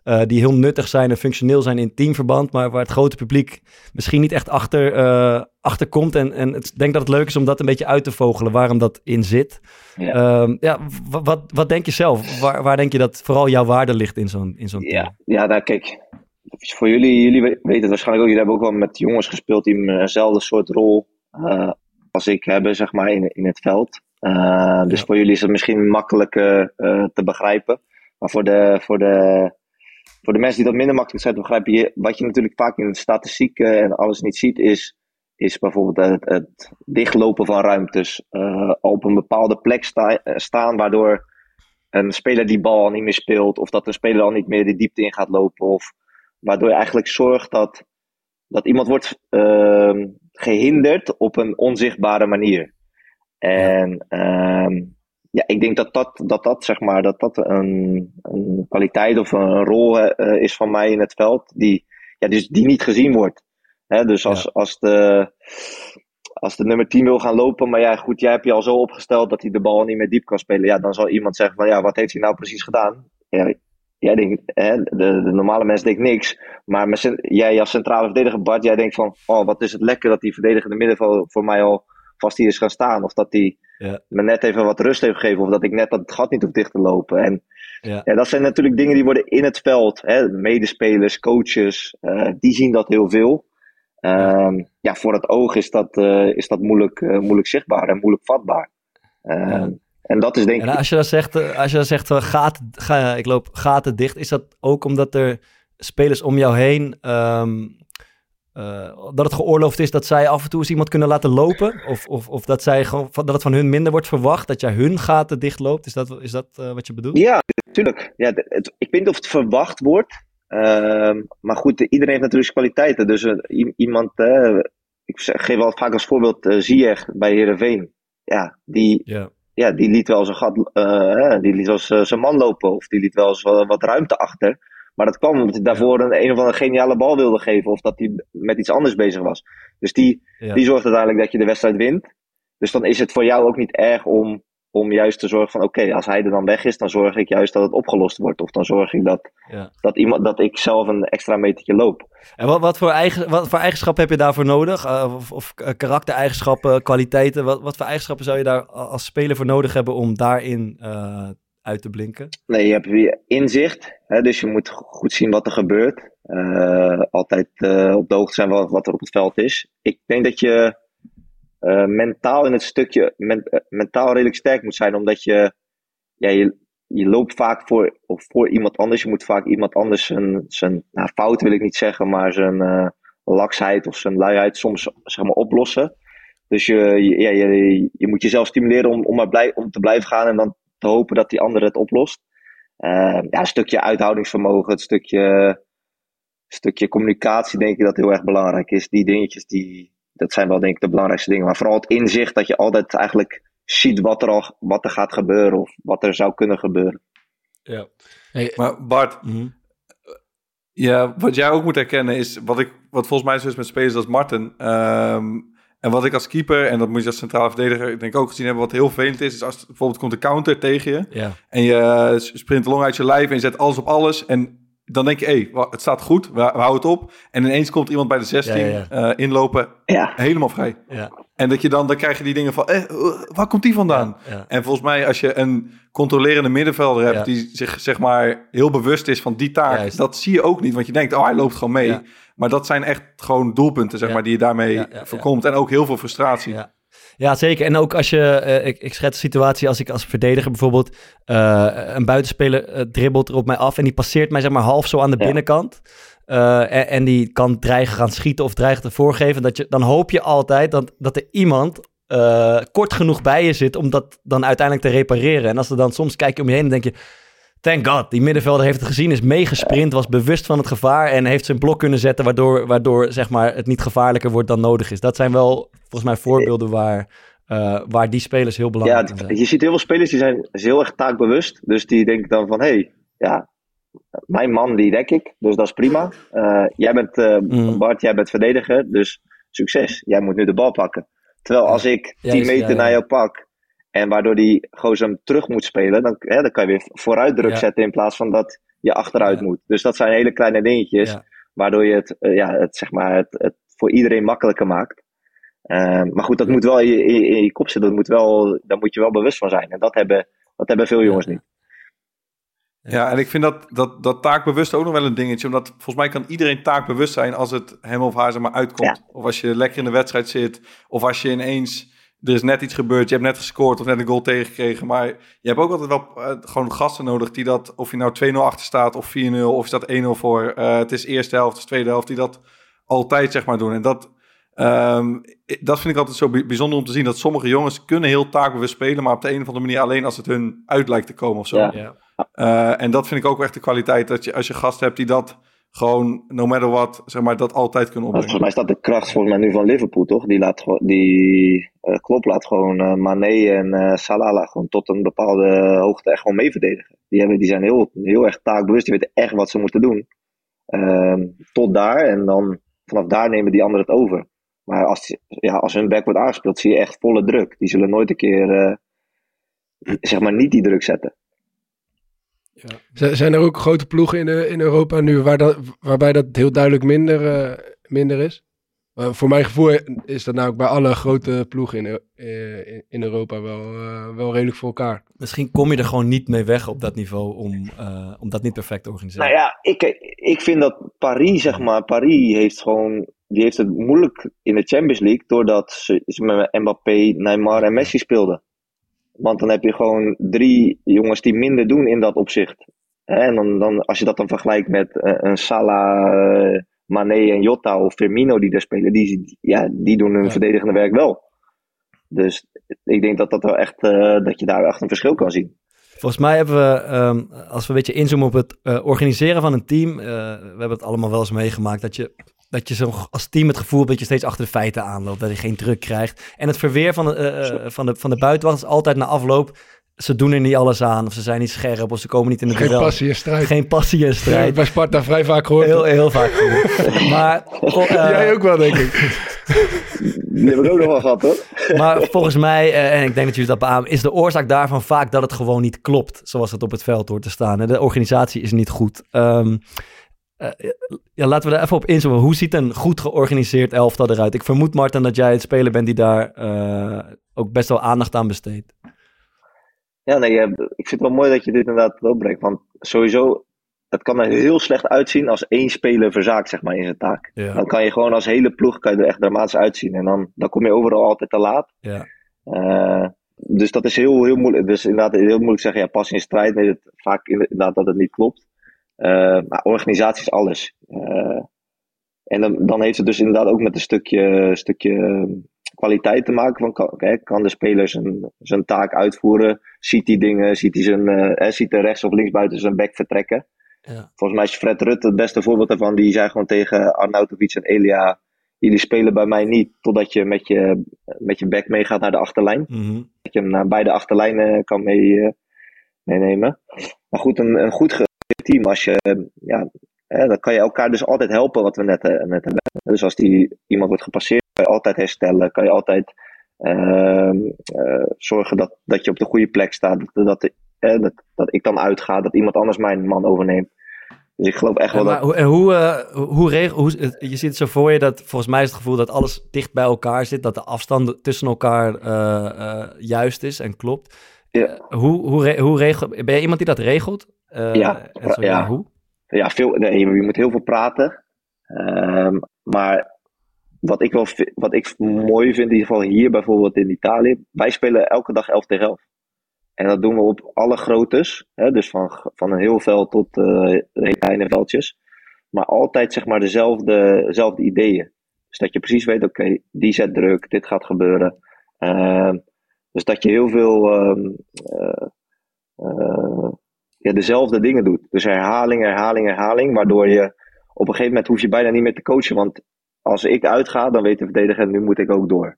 Uh, die heel nuttig zijn en functioneel zijn in teamverband, maar waar het grote publiek misschien niet echt achter, uh, achter komt. En, en ik denk dat het leuk is om dat een beetje uit te vogelen, waarom dat in zit. Ja. Uh, ja, wat, wat denk je zelf? Waar, waar denk je dat vooral jouw waarde ligt in zo'n in zo'n ja. ja, nou kijk, voor jullie, jullie weten het waarschijnlijk ook, jullie hebben ook wel met jongens gespeeld die eenzelfde soort rol als ik hebben, zeg maar, in, in het veld. Dus Ja. voor jullie is het misschien makkelijker te begrijpen. Maar voor de, voor, de, voor de mensen die dat minder makkelijk zijn te begrijpen, je, wat je natuurlijk vaak in de statistieken en alles niet ziet, is, is bijvoorbeeld het, het dichtlopen van ruimtes. Uh, op een bepaalde plek sta, staan, waardoor een speler die bal al niet meer speelt, of dat een speler al niet meer de diepte in gaat lopen, of waardoor je eigenlijk zorgt dat, dat iemand wordt uh, gehinderd op een onzichtbare manier. En. Um, ja, ik denk dat dat, dat, dat, zeg maar, dat, dat een, een kwaliteit of een rol uh, is van mij in het veld, die, ja, dus die niet gezien wordt. Hè, dus als, ja. als, de, als de nummer 10 wil gaan lopen, maar ja, goed, jij hebt je al zo opgesteld dat hij de bal niet meer diep kan spelen, ja, dan zal iemand zeggen van, ja, wat heeft hij nou precies gedaan? Ja, jij denkt, hè, de, de normale mens denkt niks. Maar met, jij als centrale verdediger, Bart, jij denkt van, oh, wat is het lekker dat die verdedigende middenveld voor mij al vast hier is gaan staan. Of dat hij ja. me net even wat rust heeft gegeven. Of dat ik net dat gat niet hoef dicht te lopen. En ja. ja dat zijn natuurlijk dingen die worden in het veld. Hè, medespelers, coaches, uh, die zien dat heel veel. Um, ja, voor het oog is dat, uh, is dat moeilijk, uh, moeilijk zichtbaar en moeilijk vatbaar. Um, en dat is denk en als je dan zegt, eh, als je dan zegt gaten, ga, ik loop gaten dicht, is dat ook omdat er spelers om jou heen, um, uh, dat het geoorloofd is dat zij af en toe eens iemand kunnen laten lopen? Of, of, of dat, zij gewoon, dat het van hun minder wordt verwacht, dat jij hun gaten dicht loopt? Is dat, is dat uh, wat je bedoelt? Ja, natuurlijk. Ja, het, ik weet niet of het verwacht wordt. Uh, maar goed, iedereen heeft natuurlijk kwaliteiten. Dus uh, iemand, ik geef wel vaak als voorbeeld uh, Ziyech bij Heerenveen. Ja, die... Yeah ja, die liet wel zijn gat, die liet wel zijn man lopen. Of die liet wel eens wat, wat ruimte achter. Maar dat kwam omdat hij daarvoor een, een of andere geniale bal wilde geven. Of dat hij met iets anders bezig was. Dus die, ja. die zorgt uiteindelijk dat je de wedstrijd wint. Dus dan is het voor jou ook niet erg om, om juist te zorgen van... Oké, okay, als hij er dan weg is, dan zorg ik juist dat het opgelost wordt. Of dan zorg ik dat, ja. dat, iemand, dat ik zelf een extra metertje loop. En wat, wat, voor, eigen, wat voor eigenschappen heb je daarvoor nodig? Uh, of, of karaktereigenschappen, kwaliteiten? Wat, wat voor eigenschappen zou je daar als speler voor nodig hebben om daarin uh, uit te blinken? Nee, je hebt weer inzicht. Hè, dus je moet goed zien wat er gebeurt. Uh, altijd op de hoogte zijn wat, wat, er op het veld is. Ik denk dat je mentaal in het stukje men, mentaal redelijk sterk moet zijn. Omdat je, ja, je, je loopt vaak voor, of voor iemand anders. Je moet vaak iemand anders zijn, zijn nou, fout wil ik niet zeggen, maar zijn laksheid of zijn luiheid soms zeg maar, oplossen. Dus je, ja, je, je moet jezelf stimuleren om, om, maar blij, om te blijven gaan en dan te hopen dat die ander het oplost. Uh, ja, een stukje uithoudingsvermogen, het stukje, stukje communicatie denk ik dat heel erg belangrijk is. Die dingetjes, die, dat zijn wel denk ik de belangrijkste dingen. Maar vooral het inzicht dat je altijd eigenlijk ziet wat er, al, wat er gaat gebeuren of wat er zou kunnen gebeuren. Ja. Hey, maar Bart, mm -hmm. ja, wat jij ook moet herkennen is, wat, ik, wat volgens mij zo is met spelers als Martin, um, en wat ik als keeper, en dat moet je als centrale verdediger ik denk ook gezien hebben, wat heel vervelend is, is als bijvoorbeeld komt een counter tegen je, ja. en je sprint long uit je lijf en je zet alles op alles, en dan denk je, hé, hey, het staat goed, we, we, houden het op. En ineens komt iemand bij de 16 ja, ja, ja. Uh, inlopen, helemaal vrij. En dat je dan, dan krijg je die dingen van, eh, waar komt die vandaan? En volgens mij, als je een controlerende middenvelder hebt, die zich zeg maar heel bewust is van die taak, Juist. dat zie je ook niet, want je denkt, oh, hij loopt gewoon mee. Maar dat zijn echt gewoon doelpunten, zeg maar, die je daarmee voorkomt. En ook heel veel frustratie. Ja, zeker. En ook als je, uh, ik, ik schets de situatie als ik als verdediger bijvoorbeeld uh, een buitenspeler uh, dribbelt er op mij af en die passeert mij zeg maar half zo aan de Ja. binnenkant. En, en, die kan dreigen gaan schieten of dreigen te voorgeven. Dat je, dan hoop je altijd dat, dat er iemand kort genoeg bij je zit om dat dan uiteindelijk te repareren. En als er dan soms kijk je om je heen en denk je, thank god, die middenvelder heeft het gezien, is meegesprint, was bewust van het gevaar en heeft zijn blok kunnen zetten, waardoor, waardoor zeg maar, het niet gevaarlijker wordt dan nodig is. Dat zijn wel volgens mij voorbeelden waar, uh, waar die spelers heel belangrijk ja, zijn. Je ziet heel veel spelers die zijn heel erg taakbewust, dus die denken dan van, hé, hey, ja, mijn man die dek ik, dus dat is prima. Eh, jij bent, eh, Mm. Bart, jij bent verdediger, dus succes. Jij moet nu de bal pakken. Terwijl als ik Ja, 10 is- meter ja. naar jou pak en waardoor die gozer hem terug moet spelen, dan, hè, dan kan je weer vooruit druk Ja. zetten in plaats van dat je achteruit Ja. moet. Dus dat zijn hele kleine dingetjes, Ja. waardoor je het, eh, ja, het, zeg maar, het, het voor iedereen makkelijker maakt. Eh, maar goed, dat moet wel in je, in, je- in je kop zitten. Dat moet wel, daar moet je wel bewust van zijn. En dat hebben, dat hebben veel jongens niet. Ja, en ik vind dat, dat, dat taakbewust ook nog wel een dingetje. Omdat volgens mij kan iedereen taakbewust zijn als het hem of haar zeg maar uitkomt. Of als je lekker in de wedstrijd zit. Of als je ineens, er is net iets gebeurd. Je hebt net gescoord of net een goal tegengekregen. Maar je hebt ook altijd wel eh, gewoon gasten nodig die dat, of je nou 2-0 achter staat of 4-0 of is dat 1-0 voor. eh, het is eerste helft, het is tweede helft. Die dat altijd zeg maar doen. En dat, ehm, dat vind ik altijd zo bij- bijzonder om te zien. Dat sommige jongens kunnen heel taakbewust spelen. Maar op de een of andere manier alleen als het hun uit lijkt te komen of zo. Ja. Ja. Eh, en dat vind ik ook echt de kwaliteit. Dat je als je gasten hebt die dat gewoon, no matter what, zeg maar, dat altijd kunnen opbrengen. volgens mij staat de kracht volgens mij nu van Liverpool, toch? Die laat die eh Klopp laat gewoon eh Mané en eh Salah laat gewoon tot een bepaalde hoogte echt gewoon mee verdedigen. Die, hebben, die zijn heel, heel erg taakbewust, die weten echt wat ze moeten doen. Ehm, tot daar en dan vanaf daar nemen die anderen het over. Maar als, ja, als hun back wordt aangespeeld, zie je echt volle druk. Die zullen nooit een keer, zeg maar, niet die druk zetten. Z- Zijn er ook grote ploegen in, de, in Europa nu waar dat, waarbij dat heel duidelijk minder, eh, minder is? Eh, voor mijn gevoel is dat nou ook bij alle grote ploegen in, eh, in, Europa wel, eh, wel redelijk voor elkaar. Misschien kom je er gewoon niet mee weg op dat niveau om, eh, om dat niet perfect te organiseren. Nou ja, ik, ik vind dat Paris, zeg maar, Paris heeft gewoon, die heeft het moeilijk in de Champions League doordat ze, ze met Mbappé, Neymar en Messi speelden. Want dan heb je gewoon drie jongens die minder doen in dat opzicht. En dan, dan, als je dat dan vergelijkt met eh, een Salah, eh, Mané en Jota of Firmino die daar spelen, die, ja, die doen hun Ja. verdedigende werk wel. Dus ik denk dat, dat, wel echt, eh, dat je daar echt een verschil kan zien. Volgens mij hebben we, ehm, als we een beetje inzoomen op het organiseren van een team, we hebben het allemaal wel eens meegemaakt, dat je, dat je zo als team het gevoel hebt dat je steeds achter de feiten aanloopt, dat je geen druk krijgt. En het verweer van de, eh, eh, van de, van de buitenwacht is altijd na afloop, ze doen er niet alles aan, of ze zijn niet scherp, of ze komen niet in de Geen passie en strijd. Geen passie en Ja, strijd. bij Sparta vrij vaak gehoord. Heel, heel vaak gehoord. maar, eh, Jij ook wel, denk ik. Die heb ik ook nog wel gehad hoor. Maar volgens mij, eh, en ik denk dat jullie dat beamen, is de oorzaak daarvan vaak dat het gewoon niet klopt. Zoals het op het veld hoort te staan. De organisatie is niet goed. Ehm, eh, ja, laten we er even op inzoomen. Hoe ziet een goed georganiseerd elftal eruit? Ik vermoed, Martin, dat jij het speler bent die daar eh, ook best wel aandacht aan besteedt. Ja, nee, eh, ik vind het wel mooi dat je dit inderdaad opbrengt. Want sowieso, het kan er heel slecht uitzien als één speler verzaakt, zeg maar, in zijn taak. Ja. Dan kan je gewoon als hele ploeg kan je er echt dramatisch uitzien. En dan, dan kom je overal altijd te laat. Ja. Dus dat is heel, heel moeilijk. Dus inderdaad, heel moeilijk zeggen, ja, pas in strijd. Nee, het, vaak inderdaad dat het niet klopt. Eh, maar organisatie is alles. Eh, en dan, dan heeft het dus inderdaad ook met een stukje, stukje kwaliteit te maken. Van, kan, hè, kan de speler zijn, zijn taak uitvoeren? Ziet hij dingen? Ziet hij, zijn, eh, hè, ziet hij rechts of links buiten zijn bek vertrekken? Ja. Volgens mij is Fred Rutte het beste voorbeeld daarvan. Die zei gewoon tegen Arnautovic en Elia... Jullie spelen bij mij niet totdat je met je, met je bek meegaat naar de achterlijn Mhm. dat je hem naar beide achterlijnen kan mee, meenemen. Maar goed, een, een goed team, als je, ja, hè, dan kan je elkaar dus altijd helpen, wat we net, eh, net hebben. Dus als die, iemand wordt gepasseerd, kan je altijd herstellen, kan je altijd ehm, eh, zorgen dat, dat je op de goede plek staat, dat, dat, eh, dat, dat ik dan uitga, dat iemand anders mijn man overneemt. Dus ik geloof echt wel maar, dat... en hoe, eh, hoe regel, hoe, je ziet het zo voor je dat volgens mij is het gevoel dat alles dicht bij elkaar zit, dat de afstand tussen elkaar juist is en klopt. Ja. Hoe, hoe, hoe regel, ben jij iemand die dat regelt? Eh, Ja, zo, ja. hoe? ja, veel, nee, je moet heel veel praten. Ehm, maar wat ik, wel, wat ik mooi vind, in ieder geval hier bijvoorbeeld in Italië, wij spelen elke dag 11 tegen 11. En dat doen we op alle groottes, hè, dus van, van een heel veld tot eh hele kleine veldjes. Maar altijd zeg maar dezelfde, dezelfde ideeën. Dus dat je precies weet, oké, die zet druk, dit gaat gebeuren. Ehm, dus dat je heel veel ehm, eh, eh, ja, dezelfde dingen doet. Dus herhaling, herhaling, herhaling. Waardoor je op een gegeven moment hoef je bijna niet meer te coachen. Want als ik uitga, dan weet de verdediger, nu moet ik ook door.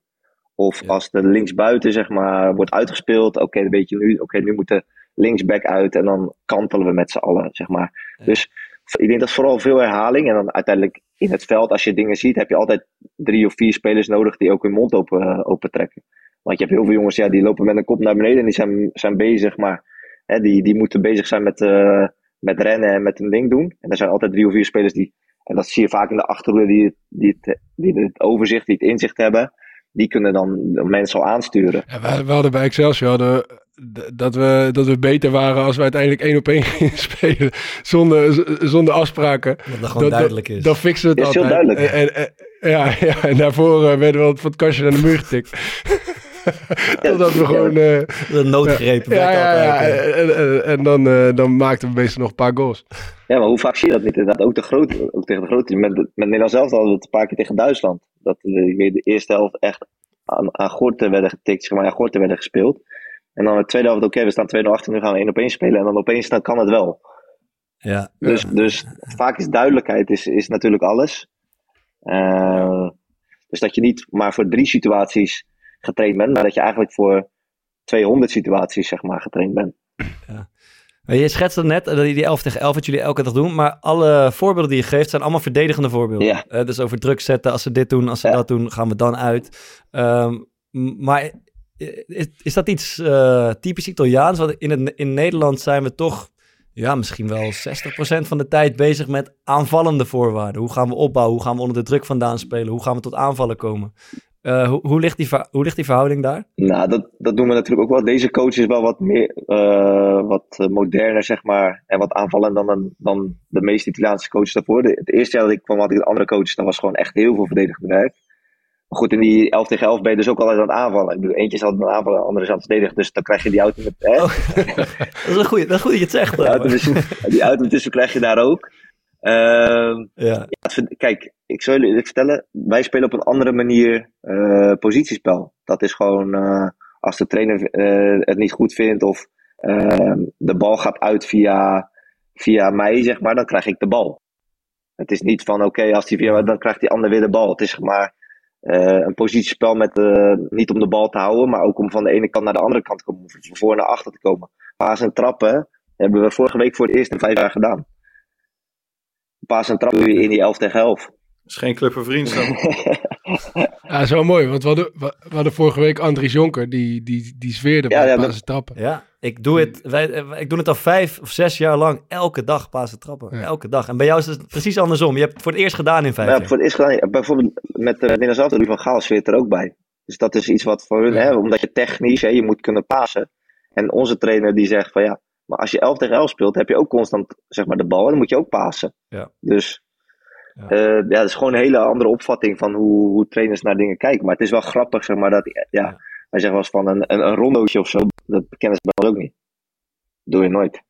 Of Ja. als de linksbuiten zeg maar wordt uitgespeeld, oké, dan weet je nu, oké, nu moet de linksback uit en dan kantelen we met z'n allen, zeg maar. Dus ik denk dat vooral veel herhaling en dan uiteindelijk in het veld, als je dingen ziet, heb je altijd drie of vier spelers nodig die ook hun mond open, uh, open trekken. Want je hebt heel veel jongens, ja, die lopen met een kop naar beneden en die zijn, zijn bezig, maar hè, die, die moeten bezig zijn met, uh, met rennen en met een ding doen. En er zijn altijd drie of vier spelers die, en dat zie je vaak in de achterhoede, die, die, het, die het overzicht, die het inzicht hebben. Die kunnen dan de mensen al aansturen. Ja, we, we hadden bij Excelsior hadden, dat, we, dat we beter waren als we uiteindelijk één op één gingen spelen. Zonder, zonder afspraken. Dat dat gewoon duidelijk is. Dan fixen we het Ja, is heel altijd. duidelijk. En, en, en- ja, ja, en daarvoor uh, werden we van het kastje naar de muur getikt. Totdat we gewoon... uh, De noodgrepen. ja, werkt ja, ja, altijd, hè. en, en, en dan, uh, dan maakten we meestal nog een paar goals. Ja, maar hoe vaak zie je dat niet? Inderdaad, ook, de grote, ook tegen de grote. Met, met Nederland zelf hadden we het een paar keer tegen Duitsland. Dat ik weet, de eerste helft echt aan, aan gorten werden getikt, zeg maar, aan gorten werden gespeeld. En dan de tweede helft, oké, we staan 2-0 achter, nu gaan we 1 op 1 spelen. En dan opeens dan kan het wel. Ja. Dus, dus vaak is duidelijkheid is, is natuurlijk alles. Uh, dus dat je niet maar voor drie situaties getraind bent, maar dat je eigenlijk voor 200 situaties zeg maar getraind bent. Maar Je schetste net dat die 11 tegen 11 wat jullie elke dag doen, maar alle voorbeelden die je geeft zijn allemaal verdedigende voorbeelden. Ja. Eh, dus over druk zetten, als ze dit doen, als ze Ja. dat doen, gaan we dan uit. Ehm, maar is, is dat iets eh, typisch Italiaans? Want in, het, in Nederland zijn we toch ja, misschien wel 60% van de tijd bezig met aanvallende voorwaarden. Hoe gaan we opbouwen? Hoe gaan we onder de druk vandaan spelen? Hoe gaan we tot aanvallen komen? Eh, hoe, hoe, ligt die, hoe ligt die verhouding daar? Nou, dat, dat doen we natuurlijk ook wel. Deze coach is wel wat meer, uh, wat eh, moderner, zeg maar. En wat aanvallender dan, dan de meeste Italiaanse coaches daarvoor. De, het eerste jaar dat ik kwam, had ik een andere coach. Dat was gewoon echt heel veel verdedigend werk. Maar goed, in die 11 tegen 11 ben je dus ook altijd aan het aanvallen. Ik bedoel, eentje is altijd aan het aanvallen, de andere is aan het verdedigen. Dus dan krijg je die auto met... Hè? Oh, dat is een goeie, dat is goed dat je het zegt. Die auto, die auto krijg je daar ook. Ehm, Ja. ja, het ver- kijk, ik zal jullie vertellen. Wij spelen op een andere manier eh, positiespel. Dat is gewoon eh, als de trainer eh, het niet goed vindt of ehm, de bal gaat uit via, via mij, zeg maar, dan krijg ik de bal. Het is niet van oké, als die via dan krijgt die ander weer de bal. Het is maar eh, een positiespel met niet om de bal te houden, maar ook om van de ene kant naar de andere kant te komen, van voor naar achter te komen. Paas en trappen hebben we vorige week voor het eerst in vijf jaar gedaan. Paas en trappen in die 11 tegen 11. Dat is geen club voor vriendschap. Ja, dat is wel mooi, want we hadden, we hadden vorige week Andries Jonker, die, die, die zweerde Ja, bij ja, ja, dat- trappen. Ja, ik doe het, wij, eh, ik doe het al vijf of zes jaar lang elke dag Pasen trappen. Ja. Elke dag. En bij jou is het precies andersom. Je hebt het voor het eerst gedaan in vijf Ja, jaar. voor het eerst gedaan. Bijvoorbeeld met de Nederlands elftal, Louis van Gaal zweert er ook bij. Dus dat is iets wat voor hun, Ja. hè, omdat je technisch, hè, je moet kunnen pasen. En onze trainer die zegt van ja, maar als je 11 tegen 11 speelt, heb je ook constant zeg maar, de bal en dan moet je ook pasen. Ja. Dus Ja. ja. ja, dat is gewoon een hele andere opvatting van hoe, hoe trainers naar dingen kijken. Maar het is wel grappig, zeg maar, dat ja, Ja. wij zeggen wel eens van een, een, een rondootje of zo, dat kennen ze bij ons ook niet. doe je nooit.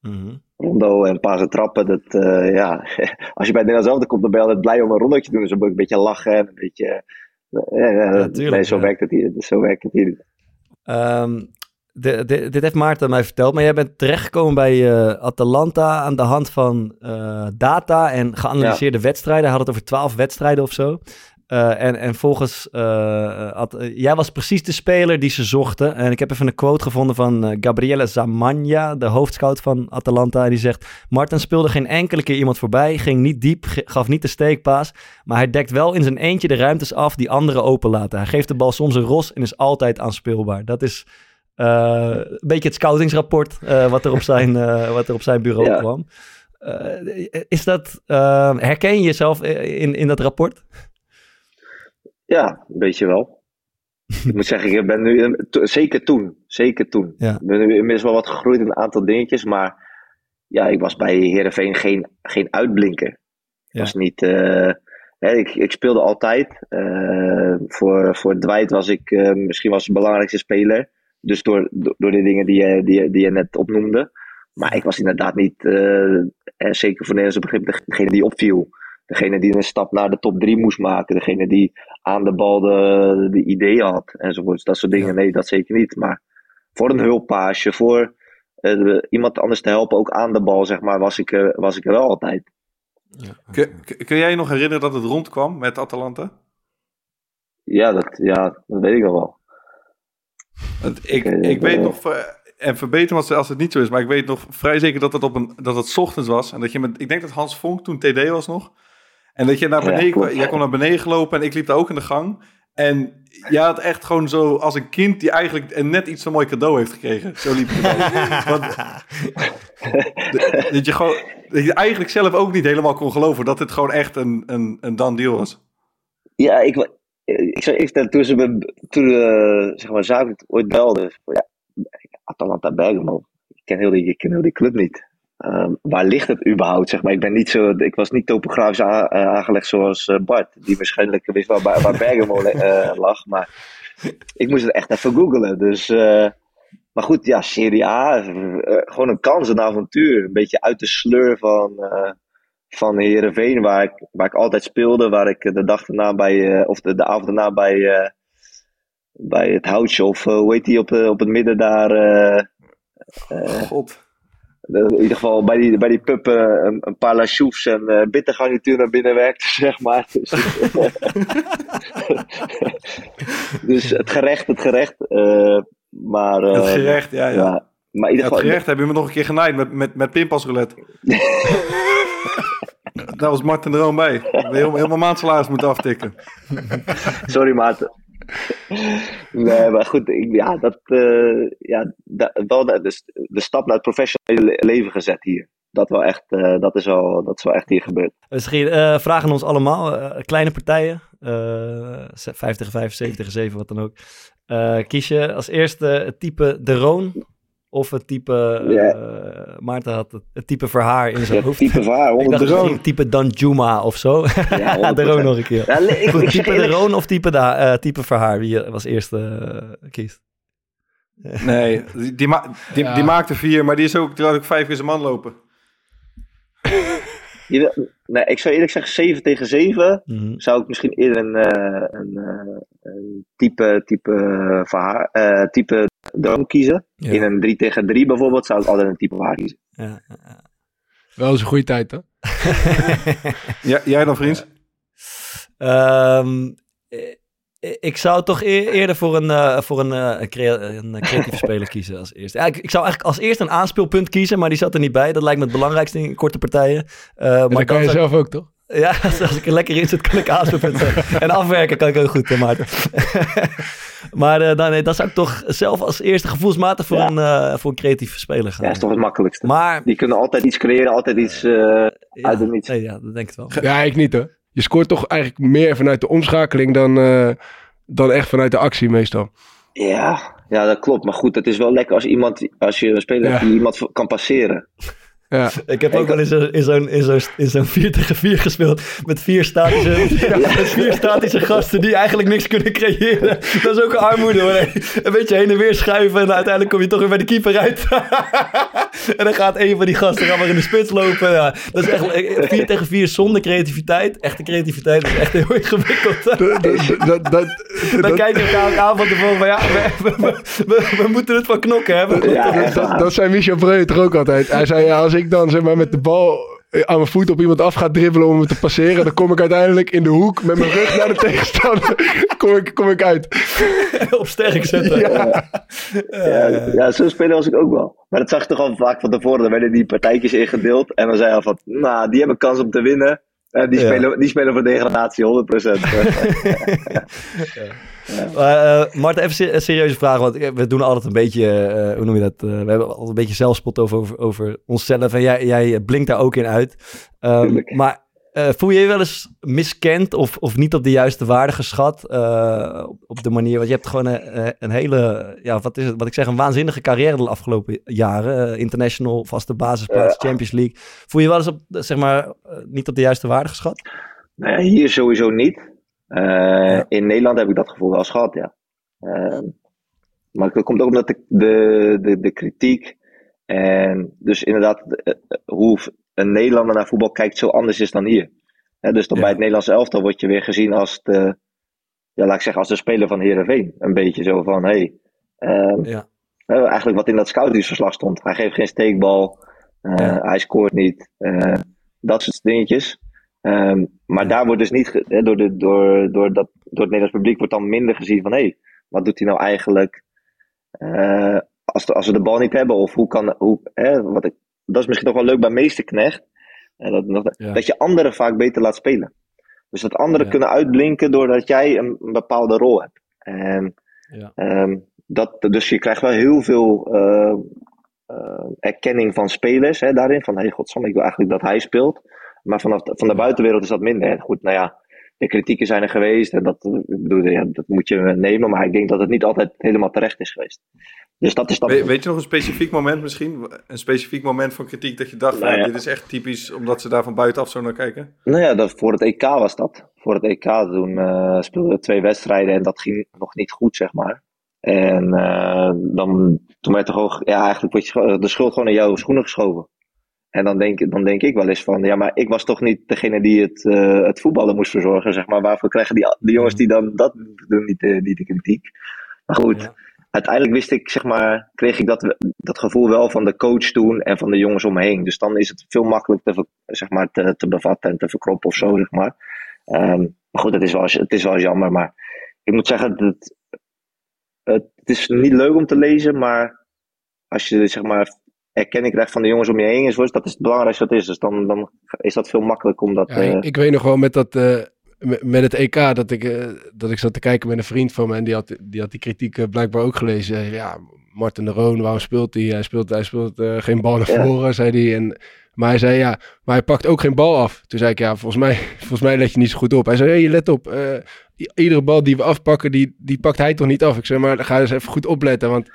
Mhm. Rondo en pasen trappen, dat, eh, ja, als je bij het Nederlands elftal komt, dan ben je altijd blij om een rondetje te doen. Dus dan moet je een beetje lachen en een beetje, eh, ja, ja, Ja, tuurlijk, nee, zo werkt het hier. Zo werkt het hier. Ehm, de, de- dit heeft Maarten mij verteld, maar jij bent terechtgekomen bij eh, Atalanta aan de hand van eh, data en geanalyseerde wedstrijden. Hij had het over twaalf wedstrijden of zo. Eh, en, en volgens, had, jij was precies de speler die ze zochten. En ik heb even een quote gevonden van Gabriele Zamagna, de hoofdscout van Atalanta. En die zegt, Martin speelde geen enkele keer iemand voorbij, ging niet diep, gaf niet de steekpaas. Maar hij dekt wel in zijn eentje de ruimtes af die anderen openlaten. Hij geeft de bal soms een ros en is altijd aanspeelbaar. Dat is een beetje het scoutingsrapport eh, wat, er op zijn, eh, wat er op zijn bureau Ja. kwam. Eh, is dat, eh, herken je jezelf in, in dat rapport? Ja, een beetje wel. ik moet zeggen, ik ben nu, zeker toen, zeker toen. Ja. Ik ben nu inmiddels wel wat gegroeid in een aantal dingetjes, maar ja, ik was bij Herenveen geen, geen uitblinker. Ja. was niet, eh, hè, ik, ik speelde altijd. eh, voor, voor Dwight was ik eh, misschien was de belangrijkste speler. Dus door, door door de dingen die je, die, je- die je net opnoemde. Maar ik was inderdaad niet, eh, eh, zeker voor Nederlandse begrip, degene die opviel. Degene die een stap naar de top 3 moest maken. Degene die aan de bal de, de ideeën had. Enzovoorts. Dat soort dingen. Ja. Nee, dat zeker niet. Maar voor een hulppaasje, voor eh, iemand anders te helpen, ook aan de bal, zeg maar, was ik, er- was ik er wel altijd. Kun, kun- kun jij je nog herinneren dat het rondkwam met Atalanta? Ja, dat, ja, dat weet ik nog wel. Want ik, ik weet eh, nog, voor- en verbeter me als, als het niet zo is, maar ik weet nog vrij zeker dat het, op een, dat het 's ochtends was. En dat je met, ik denk dat Hans Vonk toen TD was nog. En dat je naar Ja, beneden, klopt. jij kon naar beneden gelopen en ik liep daar ook in de gang. En jij had echt gewoon zo als een kind die eigenlijk net iets te mooi cadeau heeft gekregen. Zo liep je. Want, dat je gewoon, dat je eigenlijk zelf ook niet helemaal kon geloven dat het gewoon echt een, een, een done deal was. Ja, ik, ik zou even toen ze me, toen eh, zeg maar, ooit belde, ja, Atalanta Bergamo, ik ken heel die, ik ken heel die club niet. Ehm, waar ligt het überhaupt, zeg maar? Ik ben niet zo, ik was niet topografisch eh, aangelegd zoals eh, Bart, die waarschijnlijk wist waar, waar Bergamo eh, lag, maar ik moest het echt even googlen, dus... eh, maar goed, ja, Serie A, eh, gewoon een kans, een avontuur. Een beetje uit de sleur van, eh van Heerenveen, waar ik, waar ik altijd speelde. Waar ik de dag daarna bij, eh, of de, de avond daarna bij, eh, bij het houtje, of eh, hoe heet die op, op het midden daar. God. in ieder geval bij die, bij die pub een, een paar lachoufs en eh bittergarnituur naar binnen werkte, zeg maar. Dus, dus het gerecht, het gerecht. maar, Het gerecht, ja, ja. ja. Maar in Ja, ieder het geval, gerecht heb je me nog een keer genaaid met, met, met pinpasroulette. Daar was Martin er ook bij. Heel- helemaal maandsalaris moeten aftikken. Sorry, Maarten. Nee, maar goed, ik, ja, dat, eh, ja, da- wel de, de, de stap naar het professionele le- leven gezet hier. Dat, wel echt, eh, dat, is wel, dat is wel echt hier gebeurd. We scheren- eh, vragen ons allemaal, kleine partijen, eh 5 tegen 5, 7 tegen 7, wat dan ook. Eh, kies je als eerste het type De Roon of het type, eh. Maarten had het, het type Verhaar in zijn Ja, hoofd. type vaar, Ik onder dacht de roon. misschien type Danjuma of zo. Ja, de Roon nog een keer. Ja, le- ik, Goed, ik zeg type De eerlijk, Roon of type, da, eh, type Verhaar, wie je als eerste eh, kiest. Nee, die, die, ma- die, Ja. die maakte vier, maar die is ook, die laat ook vijf keer zijn man lopen. je- nee, ik zou eerlijk zeggen, 7 tegen 7 Mhm. zou ik misschien eerder een, eh, een, eh, een type, type, eh, eh, type droom kiezen. Ja. In een 3 tegen 3 bijvoorbeeld zou ik altijd een type waar kiezen. Ja, ja, ja. Wel eens een goede tijd, hè? Ja, jij dan, vriend? Ehm, eh, ik zou toch eer- eerder voor een, eh, voor een, eh, een, crea- een creatieve speler kiezen als eerste. Ja, ik, ik zou eigenlijk als eerste een aanspeelpunt kiezen, maar die zat er niet bij. Dat lijkt me het belangrijkste in korte partijen. Eh, Maar dat kan je zelf ook, toch? Ja, als ik er lekker in zit, kan ik zijn. En afwerken kan ik ook goed, hè, Maarten. maar eh, dan, nee, dan zou ik toch zelf als eerste gevoelsmatig voor, Ja. een, eh, voor een creatieve speler gaan. Ja, is toch het makkelijkste. Maar, Die kunnen altijd iets creëren, altijd iets eh, ja, uit het niets. nee, ja, dat denk ik wel. Ja, ik niet, hoor. Je scoort toch eigenlijk meer vanuit de omschakeling dan, eh, dan echt vanuit de actie meestal. Ja, ja, dat klopt. Maar goed, het is wel lekker als iemand, als je een speler hebt die iemand kan passeren. Ja, Ik heb ook wel in zo'n in zo'n in zo'n in zo'n 4 tegen 4 gespeeld met vier statische, met vier statische gasten die eigenlijk niks kunnen creëren. Dat is ook een armoede hoor. Een beetje heen en weer schuiven en uiteindelijk kom je toch weer bij de keeper uit. en dan gaat een van die gasten gaan maar in de spits lopen. Ja, dat is echt 4 tegen 4 zonder creativiteit. Echte creativiteit is echt heel ingewikkeld. dat, dat, dat, Dan kijken we elkaar ook aan van tevoren van ja, we, we, we, we- we moeten het van knokken hebben. Ja, dat, dat, dat zei Michel Breu toch ook altijd. Hij zei, ja, als ik dan zeg maar met de bal aan mijn voet op iemand af ga dribbelen om hem te passeren, dan kom ik uiteindelijk in de hoek met mijn rug naar de tegenstander. kom, ik, kom ik uit. Op sterk zetten. Ja. Ja, ja, zo'n speler was ik ook wel. Maar dat zag je toch al vaak van tevoren. Dan werden die partijtjes ingedeeld. En dan zei al van, nou, die hebben kans om te winnen. En die, Ja. spelen, die spelen voor degradatie, 100%. Maar, eh, Marten, even een serieuze vraag. Want we doen altijd een beetje, eh, hoe noem je dat? Eh, we hebben altijd een beetje zelfspot over, over, onszelf. En jij, jij blinkt daar ook in uit. Ehm, maar eh, voel je je wel eens miskend of, of niet op de juiste waarde geschat? eh, op, op de manier, want je hebt gewoon een, een hele, ja, wat is het? Wat ik zeg, een waanzinnige carrière de afgelopen jaren. Eh, international, vaste basisplaats, Champions League. Voel je je wel eens op, zeg maar, eh, niet op de juiste waarde geschat? nou ja, hier sowieso niet. Eh, In Nederland heb ik dat gevoel wel eens gehad, ja. Ehm, maar dat komt ook omdat de, de, de, de kritiek en dus inderdaad eh, eh, hoe een Nederlander naar voetbal kijkt zo anders is dan hier. Dus dan Ja. bij het Nederlands elftal word je weer gezien als de, ja, laat ik zeggen, als de speler van Heerenveen. Een beetje zo van, hé, hey, ehm, Ja. eigenlijk wat in dat scoutingsverslag stond. Hij geeft geen steekbal, Ja. hij scoort niet, dat soort dingetjes. Ehm, maar daar wordt dus niet, door, de, door, door, dat, door het Nederlands publiek wordt dan minder gezien van, hé, hey, wat doet hij nou eigenlijk? Eh, als, als we de bal niet hebben, of hoe kan, hoe, wat ik, dat is misschien nog wel leuk bij Meesterknecht, en dat, dat, Ja. dat je anderen vaak beter laat spelen. Dus dat anderen Ja. kunnen uitblinken doordat jij een, een bepaalde rol hebt. En Ja. Ehm, dat, dus je krijgt wel heel veel eh, eh, erkenning van spelers hè, daarin. Van, hey, godsamme, ik wil eigenlijk dat hij speelt. Maar vanaf van de buitenwereld is dat minder. En goed, nou ja, de kritieken zijn er geweest. En dat, ik bedoel, ja, dat moet je nemen. Maar ik denk dat het niet altijd helemaal terecht is geweest. Dus dat is dat. We- weet je nog een specifiek moment misschien? Een specifiek moment van kritiek dat je dacht, van, Nou ja. dit is echt typisch omdat ze daar van buitenaf zo naar kijken? Nou ja, dat, voor het EK was dat. Voor het EK toen eh, speelden we twee wedstrijden en dat ging nog niet goed, zeg maar. En eh, dan, toen werd er gewoon, ja, eigenlijk je gewoon- de schuld gewoon in jouw schoenen geschoven. En dan denk, dan denk ik wel eens van, ja, maar ik was toch niet degene die het, eh, het voetballen moest verzorgen, zeg maar. Waarvoor krijgen die, die jongens die dan dat doen niet, de- niet de kritiek? Maar goed, Ja. uiteindelijk wist ik, zeg maar, kreeg ik dat, dat gevoel wel van de coach toen en van de jongens om me heen. Dus dan is het veel makkelijker te, zeg maar, te, te bevatten en te verkroppen of zo, zeg maar. Ehm, maar goed, het is, wel, het is wel jammer. Maar ik moet zeggen, dat het, het is niet leuk om te lezen, maar als je zeg maar erkenning van de jongens om je heen, is, dat is het belangrijkste wat is. Dus dan, dan is dat veel makkelijker om dat... Ja, eh, ik, weet nog wel met, dat, eh, met, het EK dat ik, eh, dat ik zat te kijken met een vriend van me. En die had die, had die kritiek blijkbaar ook gelezen. Ja, Martin de Roon, waarom speelt hij? Hij speelt, hij speelt geen bal naar Ja. voren, zei hij. En, maar hij zei ja, maar hij pakt ook geen bal af. Toen zei ik ja, volgens mij, volgens mij let je niet zo goed op. Hij zei, hey, let op. iedere bal die we afpakken, die, die pakt hij toch niet af? Ik zei, maar ga eens even goed opletten. Want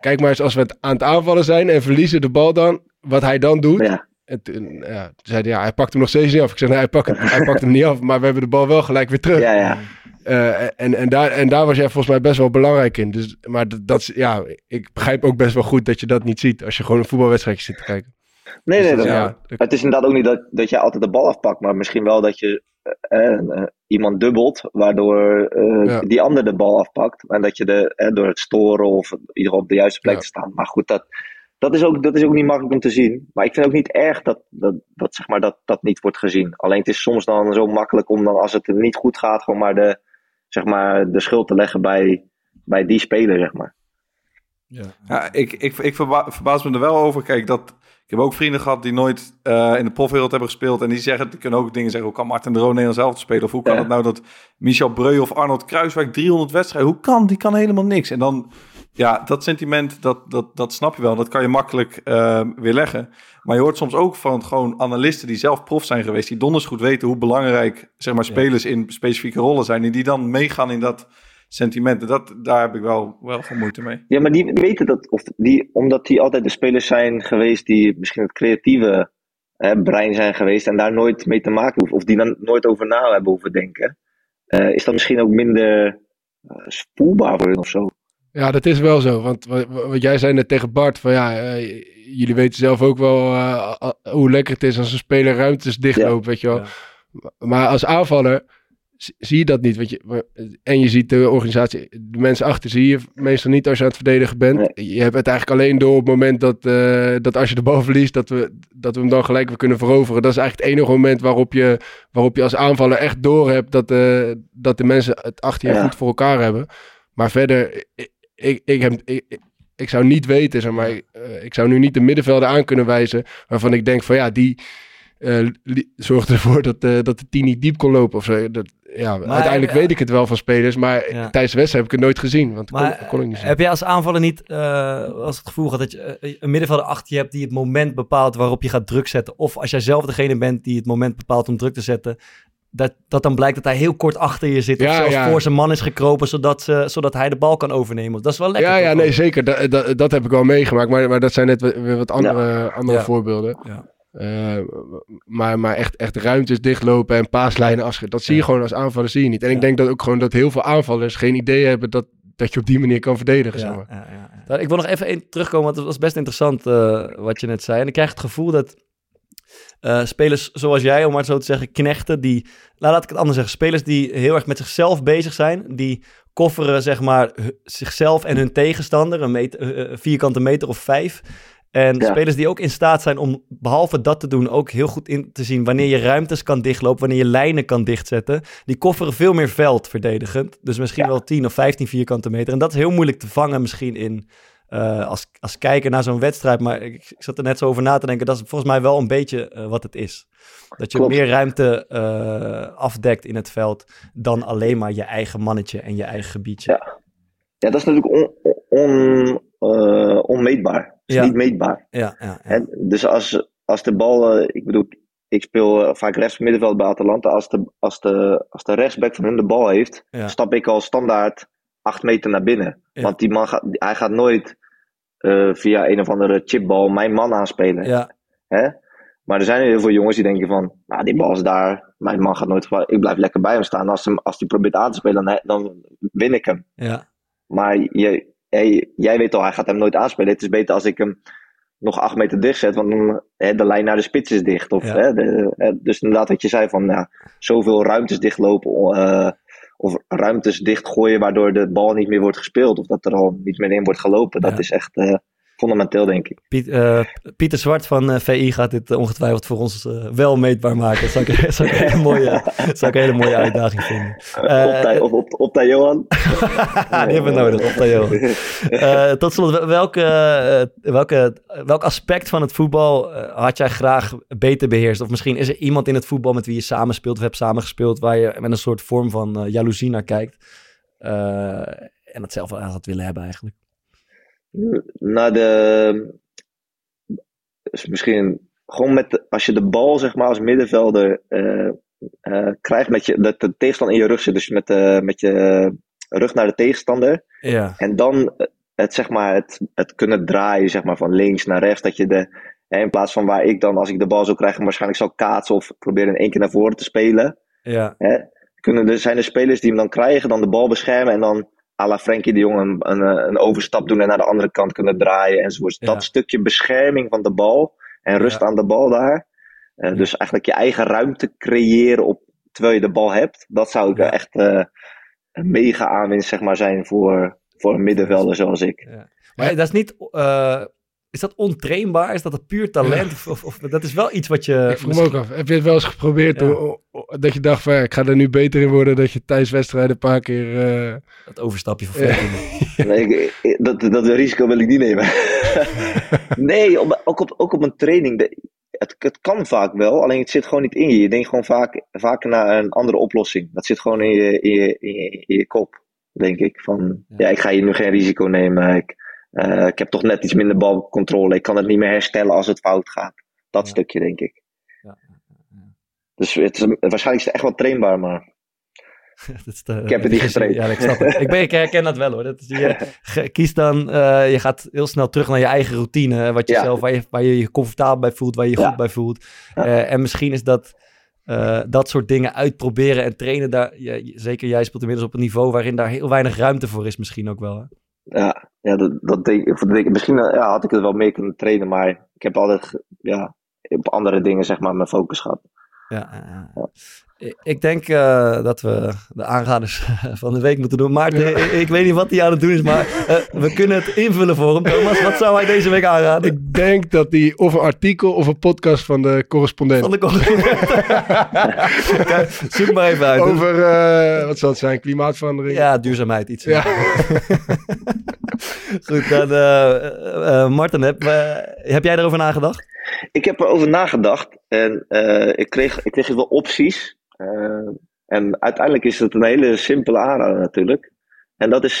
kijk maar eens, als we het aan het aanvallen zijn en verliezen de bal dan, wat hij dan doet. ja, En toen, ja, toen zei hij, ja, hij pakt hem nog steeds niet af. Ik zei, nee, hij pakt, hem, hij pakt hem niet af, maar we hebben de bal wel gelijk weer terug. ja, ja. Eh, en, en, daar, en daar was jij volgens mij best wel belangrijk in. Dus, maar dat, ja, ik begrijp ook best wel goed dat je dat niet ziet als je gewoon een voetbalwedstrijdje zit te kijken. Nee, nee, Dus dat, ja, dat- het is inderdaad ook niet dat, dat je altijd de bal afpakt, maar misschien wel dat je eh, iemand dubbelt, waardoor eh, Ja. die ander de bal afpakt. En dat je de, door het storen of in ieder geval op de juiste plek Ja. te staan. Maar goed, dat, dat, is ook, dat is ook niet makkelijk om te zien. Maar ik vind ook niet erg dat dat, dat, zeg maar, dat, dat niet wordt gezien. Alleen het is soms dan zo makkelijk om dan, als het niet goed gaat, gewoon maar de, zeg maar, de schuld te leggen bij, bij die speler, zeg maar. Ja, ik, ik, ik verba- verbaas me er wel over. Kijk, dat, ik heb ook vrienden gehad die nooit eh, in de profwereld hebben gespeeld. En die zeggen, die kunnen ook dingen zeggen. Hoe kan Martin de Roon Nederlands zelf spelen? Of hoe kan Ja. het nou dat Michel Breu of Arnold Kruiswijk 300 wedstrijden? Hoe kan? Die kan helemaal niks. En dan, ja, dat sentiment, dat, dat, dat snap je wel. Dat kan je makkelijk eh, weer leggen. Maar je hoort soms ook van gewoon analisten die zelf prof zijn geweest. Die donders goed weten hoe belangrijk, zeg maar, spelers in specifieke rollen zijn. En die dan meegaan in dat sentiment. En dat, daar heb ik wel, wel veel moeite mee. Ja, maar die weten dat, of die, omdat die altijd de spelers zijn geweest die misschien het creatieve hè, brein zijn geweest en daar nooit mee te maken hoeven, of die dan nooit over na hebben hoeven denken, eh, is dat misschien ook minder eh, spoelbaar voor hun of zo. Ja, dat is wel zo. Want wat, wat jij zei net tegen Bart, van ja, eh, jullie weten zelf ook wel hoe lekker het is als een speler ruimtes dichtloopt, weet je wel. Maar als aanvaller zie je dat niet. Weet je. En je ziet de organisatie, de mensen achter zie je meestal niet als je aan het verdedigen bent. Je hebt het eigenlijk alleen door op het moment dat, eh, dat als je de bal verliest, dat we, dat we hem dan gelijk weer kunnen veroveren. Dat is eigenlijk het enige moment waarop je, waarop je als aanvaller echt door hebt dat, eh, dat de mensen het achter je Ja. goed voor elkaar hebben. Maar verder, ik, ik, ik, heb, ik, ik- zou niet weten, zeg maar, ik, eh, ik zou nu niet de middenvelden aan kunnen wijzen waarvan ik denk van ja, die li- zorgde ervoor dat, dat de tien niet diep kon lopen of zo. Dat, ja, uiteindelijk weet ik het wel van spelers, maar Ja. tijdens de wedstrijd heb ik het nooit gezien, want kon, kon ik niet zien. heb jij als aanvaller niet eh, als het gevoel gehad dat je eh, een middenvelder achter je hebt die het moment bepaalt waarop je gaat druk zetten? Of als jij zelf degene bent die het moment bepaalt om druk te zetten, dat, dat dan blijkt dat hij heel kort achter je zit. of zelfs ja. voor zijn man is gekropen, zodat, ze, zodat hij de bal kan overnemen. Dat is wel lekker. ja, ja, nee, zeker. Dat, dat, dat heb ik wel meegemaakt, maar, maar dat zijn net weer wat andere, andere Ja. voorbeelden. Ja. Eh, maar maar echt, echt ruimtes dichtlopen en paaslijnen afschieten, dat zie je gewoon als aanvaller zie je niet. En ik denk dat ook gewoon dat heel veel aanvallers geen idee hebben dat, dat je op die manier kan verdedigen. zeg Ja, maar. ja, ja, ja. Ik wil nog even één terugkomen, want het was best interessant eh, wat je net zei. En ik krijg het gevoel dat eh, spelers zoals jij, om maar zo te zeggen, knechten, die, nou, laat ik het anders zeggen, spelers die heel erg met zichzelf bezig zijn, die kofferen zeg maar zichzelf en hun tegenstander, een meter, vierkante meter of vijf. En Ja. spelers die ook in staat zijn om, behalve dat te doen, ook heel goed in te zien wanneer je ruimtes kan dichtlopen, wanneer je lijnen kan dichtzetten. Die kofferen veel meer veld verdedigend. Dus misschien Ja. wel 10 of 15 vierkante meter. En dat is heel moeilijk te vangen misschien in, eh, als, als kijker naar zo'n wedstrijd. Maar ik, ik zat er net zo over na te denken. Dat is volgens mij wel een beetje eh, wat het is. Dat je Klopt. meer ruimte eh, afdekt in het veld dan alleen maar je eigen mannetje en je eigen gebiedje. Ja. Ja, dat is natuurlijk on, on, eh, onmeetbaar. Het is Ja. niet meetbaar. Ja, ja. Hè? Dus als, als de bal, eh, ik bedoel, ik speel eh, vaak rechts middenveld bij Atalanta. Als de, als de, als de rechtsback van hun de bal heeft, stap ik al standaard acht meter naar binnen. Want die man gaat, hij gaat nooit via een of andere chipbal mijn man aanspelen. ja, Hè? Maar er zijn heel veel jongens die denken van, nou die bal is daar, mijn man gaat nooit, ik blijf lekker bij hem staan. Als hij als die probeert aan te spelen, dan, dan win ik hem. ja, Maar je, jij, jij weet al, hij gaat hem nooit aanspelen. Het is beter als ik hem nog acht meter dicht zet, want dan, hè, de lijn naar de spits is dicht. Of, Ja. hè, de, hè, dus inderdaad wat je zei van ja, zoveel ruimtes dichtlopen eh, of ruimtes dichtgooien waardoor de bal niet meer wordt gespeeld. Of dat er al niet meer in wordt gelopen. Dat Ja. is echt eh, fundamenteel denk ik. Piet, eh, Pieter Zwart van eh, VI gaat dit eh, ongetwijfeld voor ons wel meetbaar maken. Dat zou ik, zou ik een hele mooie, zou ik een hele mooie uitdaging vinden. Op, op, Johan. die hebben we nodig, op. Eh, tot slot, wel- welke, welke, welk aspect van het voetbal had jij graag beter beheerst? Of misschien is er iemand in het voetbal met wie je samenspeelt of hebt samengespeeld... waar je met een soort vorm van jaloezie naar kijkt... en dat zelf wel aan had willen hebben eigenlijk. Naar de. Dus misschien gewoon met. de- als je de bal, zeg maar, als middenvelder. eh, eh, krijgt met je. dat de tegenstander in je rug zit. Dus met, de, met je rug naar de tegenstander. Ja, En dan het, zeg maar, het, het kunnen draaien, zeg maar, van links naar rechts. Dat je de. in plaats van waar ik dan, als ik de bal zou krijgen, waarschijnlijk zou kaatsen of proberen in één keer naar voren te spelen. ja, Hè? Kunnen er, zijn er spelers die hem dan krijgen, dan de bal beschermen en dan à la Frenkie de Jong een, een, een overstap doen en naar de andere kant kunnen draaien enzovoort. Ja. Dat stukje bescherming van de bal en rust Ja. aan de bal daar. Eh, Dus eigenlijk je eigen ruimte creëren op, terwijl je de bal hebt. Dat zou ik Ja. echt eh, een mega aanwinst zeg maar, zijn voor, voor een middenvelder zoals ik. Maar dat is niet... eh, is dat ontrainbaar? Is dat een puur talent? Of, of, of- dat is wel iets wat je... ik vroeg me ook af, heb je het wel eens geprobeerd om- dat je dacht van ja, ik ga er nu beter in worden, dat je tijdens wedstrijden een paar keer... eh, Dat overstapje van Ja. Nee, ik- dat, dat risico wil ik niet nemen. nee, op- ook, op, ook op een training. de- het, het kan vaak wel, alleen het zit gewoon niet in je. Je denkt gewoon vaak, vaak naar een andere oplossing. Dat zit gewoon in je, in je, in je, in je kop, denk ik. Van, Ja. ja. ik ga hier nu geen risico nemen. Ik, eh, ik heb toch net iets minder balcontrole. Ik kan het niet meer herstellen als het fout gaat. Dat Ja. stukje, denk ik. Dus het is, waarschijnlijk is het echt wel trainbaar, maar Dat is de- Ik heb het niet getraind. Ja, ik snap het. Ik, ben, ik herken dat wel hoor. Dat is, je kiest dan, eh, je gaat heel snel terug naar je eigen routine. Wat je Ja. zelf, waar, je, waar je je comfortabel bij voelt, waar je je Ja. goed bij voelt. Ja. Eh, en misschien is dat, eh, dat soort dingen uitproberen en trainen. Daar, je- zeker jij speelt inmiddels op een niveau waarin daar heel weinig ruimte voor is misschien ook wel. Hè? Ja, ja dat, dat denk. Misschien ja, had ik het wel meer kunnen trainen, maar ik heb altijd ja, op andere dingen zeg maar mijn focus gehad. Ja. Ik- denk eh, dat we de aanraders van de week moeten doen. Maarten, ik, ik weet niet wat hij aan het doen is, maar eh, we kunnen het invullen voor hem. Thomas, wat zou hij deze week aanraden? ik denk dat hij of een artikel of een podcast van de correspondent Van de correspondent. Kijk, Zoek maar even uit. over, eh, wat zal het zijn, klimaatverandering. Ja, duurzaamheid, iets. Ja. Goed, dan uh, uh, Martin, heb, heb jij erover nagedacht? Ik heb erover nagedacht en ik, kreeg, ik kreeg wel opties. En uiteindelijk is het een hele simpele aanrader natuurlijk. En dat is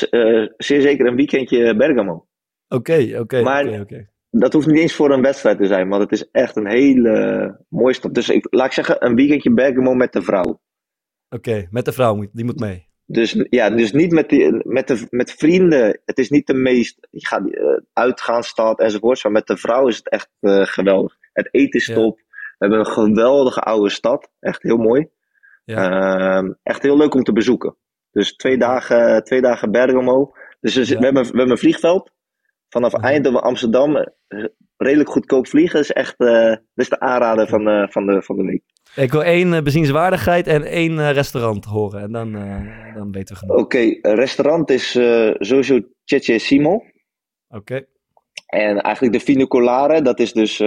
zeer zeker een weekendje Bergamo. Oké, oké. Maar okay, dat hoeft niet eens voor een wedstrijd te zijn, want het is echt een hele mooie stad. Dus ik, laat ik zeggen, een weekendje Bergamo met de vrouw. Oké, met de vrouw, die moet mee. Dus, ja, dus niet met, die, met, de, met vrienden. Het is niet de meest je gaat, uh, uitgaansstad enzovoort. Maar met de vrouw is het echt uh, geweldig. Het eten is ja. top. We hebben een geweldige oude stad. Echt heel mooi. Ja. Uh, echt heel leuk om te bezoeken. Dus twee dagen, twee dagen Bergamo. Dus we, ja. we, hebben, we hebben een vliegveld. Vanaf ja. Eindhoven, Amsterdam. eh, Redelijk goedkoop vliegen. Dat is echt dat is de aanrader van, van, de, van de week. Ik wil één uh, bezienswaardigheid en één uh, restaurant horen. En dan, uh, dan weten we genoeg. Oké, okay, restaurant is sowieso Cece Simo. Oké. Okay. En eigenlijk de Finocolare, dat is dus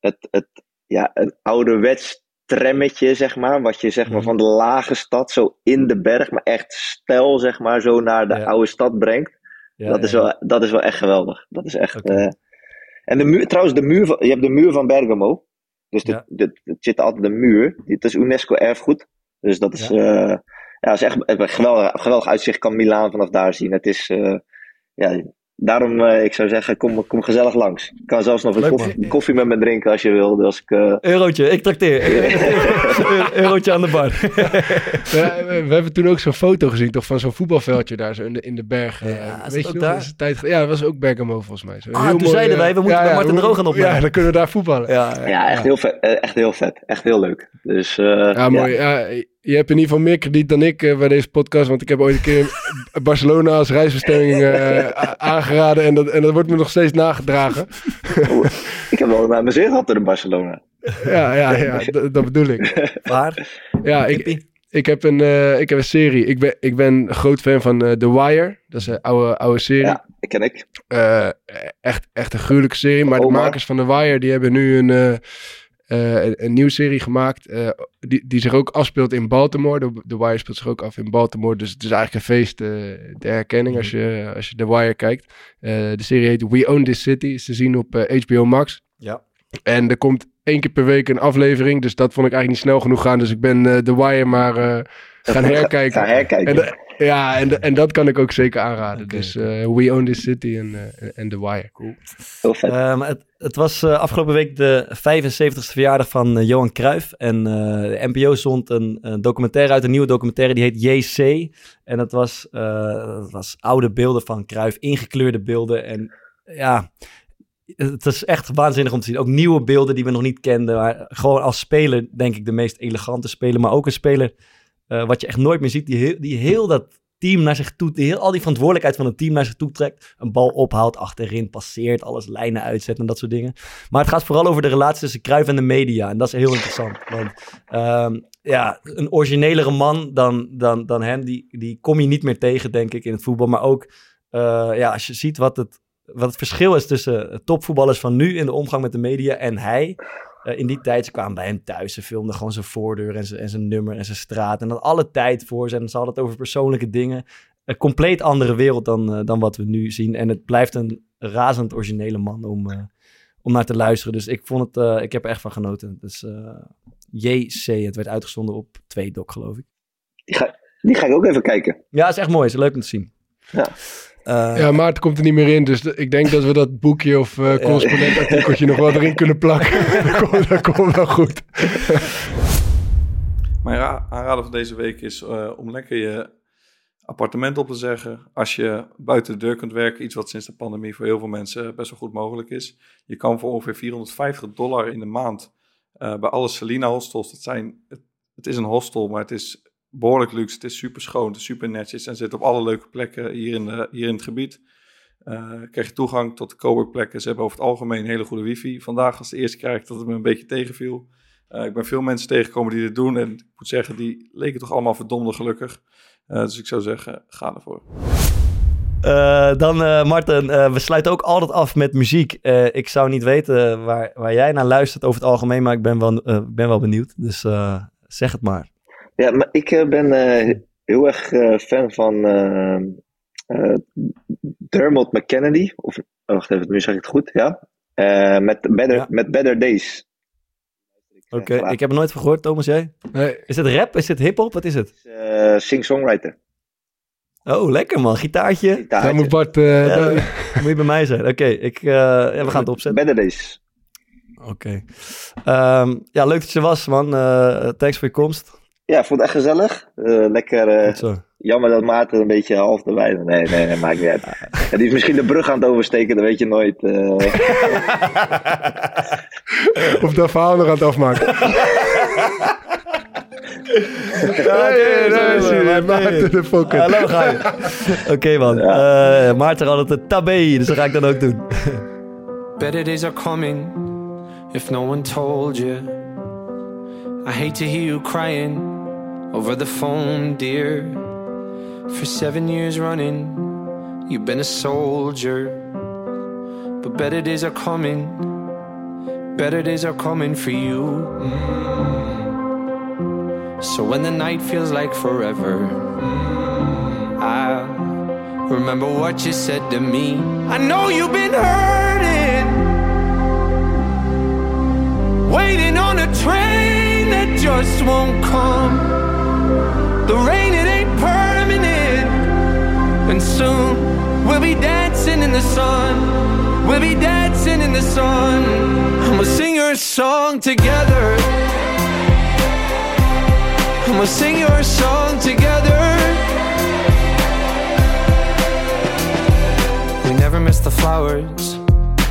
het, het, ja, een ouderwets trammetje, zeg maar. Wat je zeg maar Mhm. van de lage stad zo in de berg, maar echt stijl, zeg maar, zo naar de Ja. oude stad brengt. Ja, dat, is wel, dat is wel echt geweldig. Dat is echt. Eh, en de muur, trouwens, de muur van, je hebt de muur van Bergamo. Dus Ja. het zit altijd een muur. Dit is UNESCO erfgoed. Dus dat is, ja. ja, dat is echt een geweldig, geweldig uitzicht. Kan Milaan vanaf daar zien. Het is, eh, ja, daarom, eh, ik zou zeggen, kom, kom gezellig langs. Ik kan zelfs nog een koffie, koffie met me drinken als je wil. Als ik, eh, Eurotje, ik trakteer. Eurotje aan de bar. Ja, we, we hebben toen ook zo'n foto gezien, toch, van zo'n voetbalveldje daar zo in de, in de bergen. Ja, Eh, Weet dat je nog? daar? Tijd, ja, dat was ook Bergamo volgens mij. Zo Ah, heel toen mooi, zeiden wij, we moeten bij Martin Droog gaan opnemen. Ja, dan kunnen we daar voetballen. Ja, Ja, ja. ja, echt heel, vet, echt heel vet. Echt heel leuk. Dus, eh, mooi. Je hebt in ieder geval meer krediet dan ik eh, bij deze podcast, want ik heb ooit een keer Barcelona als reisbestemming eh, aangeraden en dat, en dat wordt me nog steeds nagedragen. Ik heb wel naar mijn zin gehad in Barcelona. Ja, ja, ja dat, bedoel ik. Waar? Ja, ik, ik, heb een, eh, ik heb een serie. Ik ben, ik ben een groot fan van eh, The Wire. Dat is een oude, oude serie. Ja, dat ken ik. Eh, echt, echt een gruwelijke serie. Maar de makers van The Wire die hebben nu een, eh, een, een nieuwe serie gemaakt. eh, die, die zich ook afspeelt in Baltimore. The Wire speelt zich ook af in Baltimore. Dus het is eigenlijk een feest eh de herkenning als je, als je The Wire kijkt. De serie heet We Own This City. Is te zien op HBO Max. Ja. En er komt één keer per week een aflevering. Dus dat vond ik eigenlijk niet snel genoeg gaan. Dus ik ben The Wire maar gaan herkijken. En, de- ja, en, de- en dat kan ik ook zeker aanraden. Dus eh, We Own This City en, eh, The Wire. Heel vet. Eh, het, het was eh, afgelopen week de 75ste verjaardag van Johan Cruijff. En eh, de NPO zond een, een documentaire uit, een nieuwe documentaire, die heet JC. En dat was, eh, dat was oude beelden van Cruijff, ingekleurde beelden. En ja, het is echt waanzinnig om te zien. Ook nieuwe beelden die we nog niet kenden. Maar gewoon als speler denk ik de meest elegante speler. Maar ook een speler eh, wat je echt nooit meer ziet, die die heel dat team naar zich toe, die heel, al die verantwoordelijkheid van het team naar zich toe trekt. Een bal ophaalt, achterin passeert, alles lijnen uitzet en dat soort dingen. Maar het gaat vooral over de relatie tussen Cruijff en de media. En dat is heel interessant. Want ehm, ja, een originelere man dan, dan, dan hem, die, die kom je niet meer tegen, denk ik, in het voetbal. Maar ook eh, ja, als je ziet wat het, wat het verschil is tussen topvoetballers van nu in de omgang met de media en hij. Eh, in die tijd, ze kwamen bij hem thuis. Ze filmden gewoon zijn voordeur en zijn, en zijn nummer en zijn straat. En dat alle tijd voor ze. En ze hadden het over persoonlijke dingen. Een compleet andere wereld dan, eh, dan wat we nu zien. En het blijft een razend originele man om, eh, om naar te luisteren. Dus ik vond het, ik heb er echt van genoten. Dus JC, het werd uitgezonden op 2 Doc, geloof ik. Die ga, die ga ik ook even kijken. Ja, is echt mooi. Is leuk om te zien. Ja. Eh, Ja, Maarten komt er niet meer in. Dus ik denk dat we dat boekje of eh correspondentartikeltje nog wel erin kunnen plakken. dat, komt, dat komt wel goed. Mijn ra- aanrader van deze week is eh, om lekker je appartement op te zeggen. Als je buiten de deur kunt werken, iets wat sinds de pandemie voor heel veel mensen best wel goed mogelijk is. Je kan voor ongeveer 450 dollar in de maand eh, bij alle Selina hostels. Dat zijn, het, het is een hostel, maar het is behoorlijk luxe. Het is super schoon, het is super netjes en zit op alle leuke plekken hier in, de, hier in het gebied. Eh, krijg je toegang tot de coworkplekken. Ze hebben over het algemeen hele goede wifi. Vandaag was de eerste keer dat het me een beetje tegenviel. Eh, ik ben veel mensen tegengekomen die dit doen. En ik moet zeggen, die leken toch allemaal verdomde gelukkig. Eh, dus ik zou zeggen, ga ervoor. Eh, dan, eh Marten, eh, we sluiten ook altijd af met muziek. Eh, ik zou niet weten waar, waar jij naar luistert over het algemeen, maar ik ben wel, eh, ben wel benieuwd. Dus eh, zeg het maar. Ja, maar ik eh, ben eh, heel erg eh, fan van Dermot McKennedy. Of, oh, wacht even, nu zeg ik het goed, ja. Eh, met, better, Ja. met Better Days. Oké, ik heb er nooit van gehoord, Thomas, jij? Nee, Is het rap? Is het hip-hop? Wat is het? Eh, Sing-songwriter. Oh, lekker man. Gitaartje. Gitaartje. daar moet Bart... eh, Ja, daar- moet je bij mij zijn. Oké, ik, eh, ja, we gaan het opzetten. Better Days. Oké. Ehm, ja, leuk dat je was, man. Eh, thanks voor je komst. Ja, ik vond het echt gezellig. Eh, lekker. eh, jammer dat Maarten een beetje half erbij is. Nee, nee, nee, maakt niet uit. Ja, die is misschien de brug aan het oversteken, dat weet je nooit. eh. of dat verhaal nog aan het afmaken. Ja, Nee, daar is hij. Maarten de Fokker. Hallo, ga je. Oké, man. Eh, Maarten had het een tabé, dus dat ga ik dan ook doen. Better days are coming if no one told you. I hate to hear you crying over the phone, dear. For seven years running, you've been a soldier. But better days are coming, better days are coming for you. Mm. So when the night feels like forever, mm, I'll Remember what you said to me. I know you've been hurting, waiting on a train that just won't come. The rain, it ain't permanent, and soon we'll be dancing in the sun. We'll be dancing in the sun. I'ma sing your song together. I'ma sing your song together. We never miss the flowers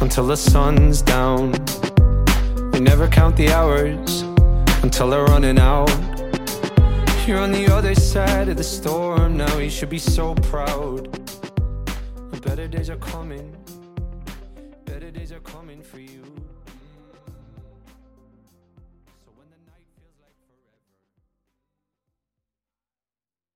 until the sun's down. We never count the hours until they're running out. You're on the other side of the storm now, you should be so proud. Coming, better days are coming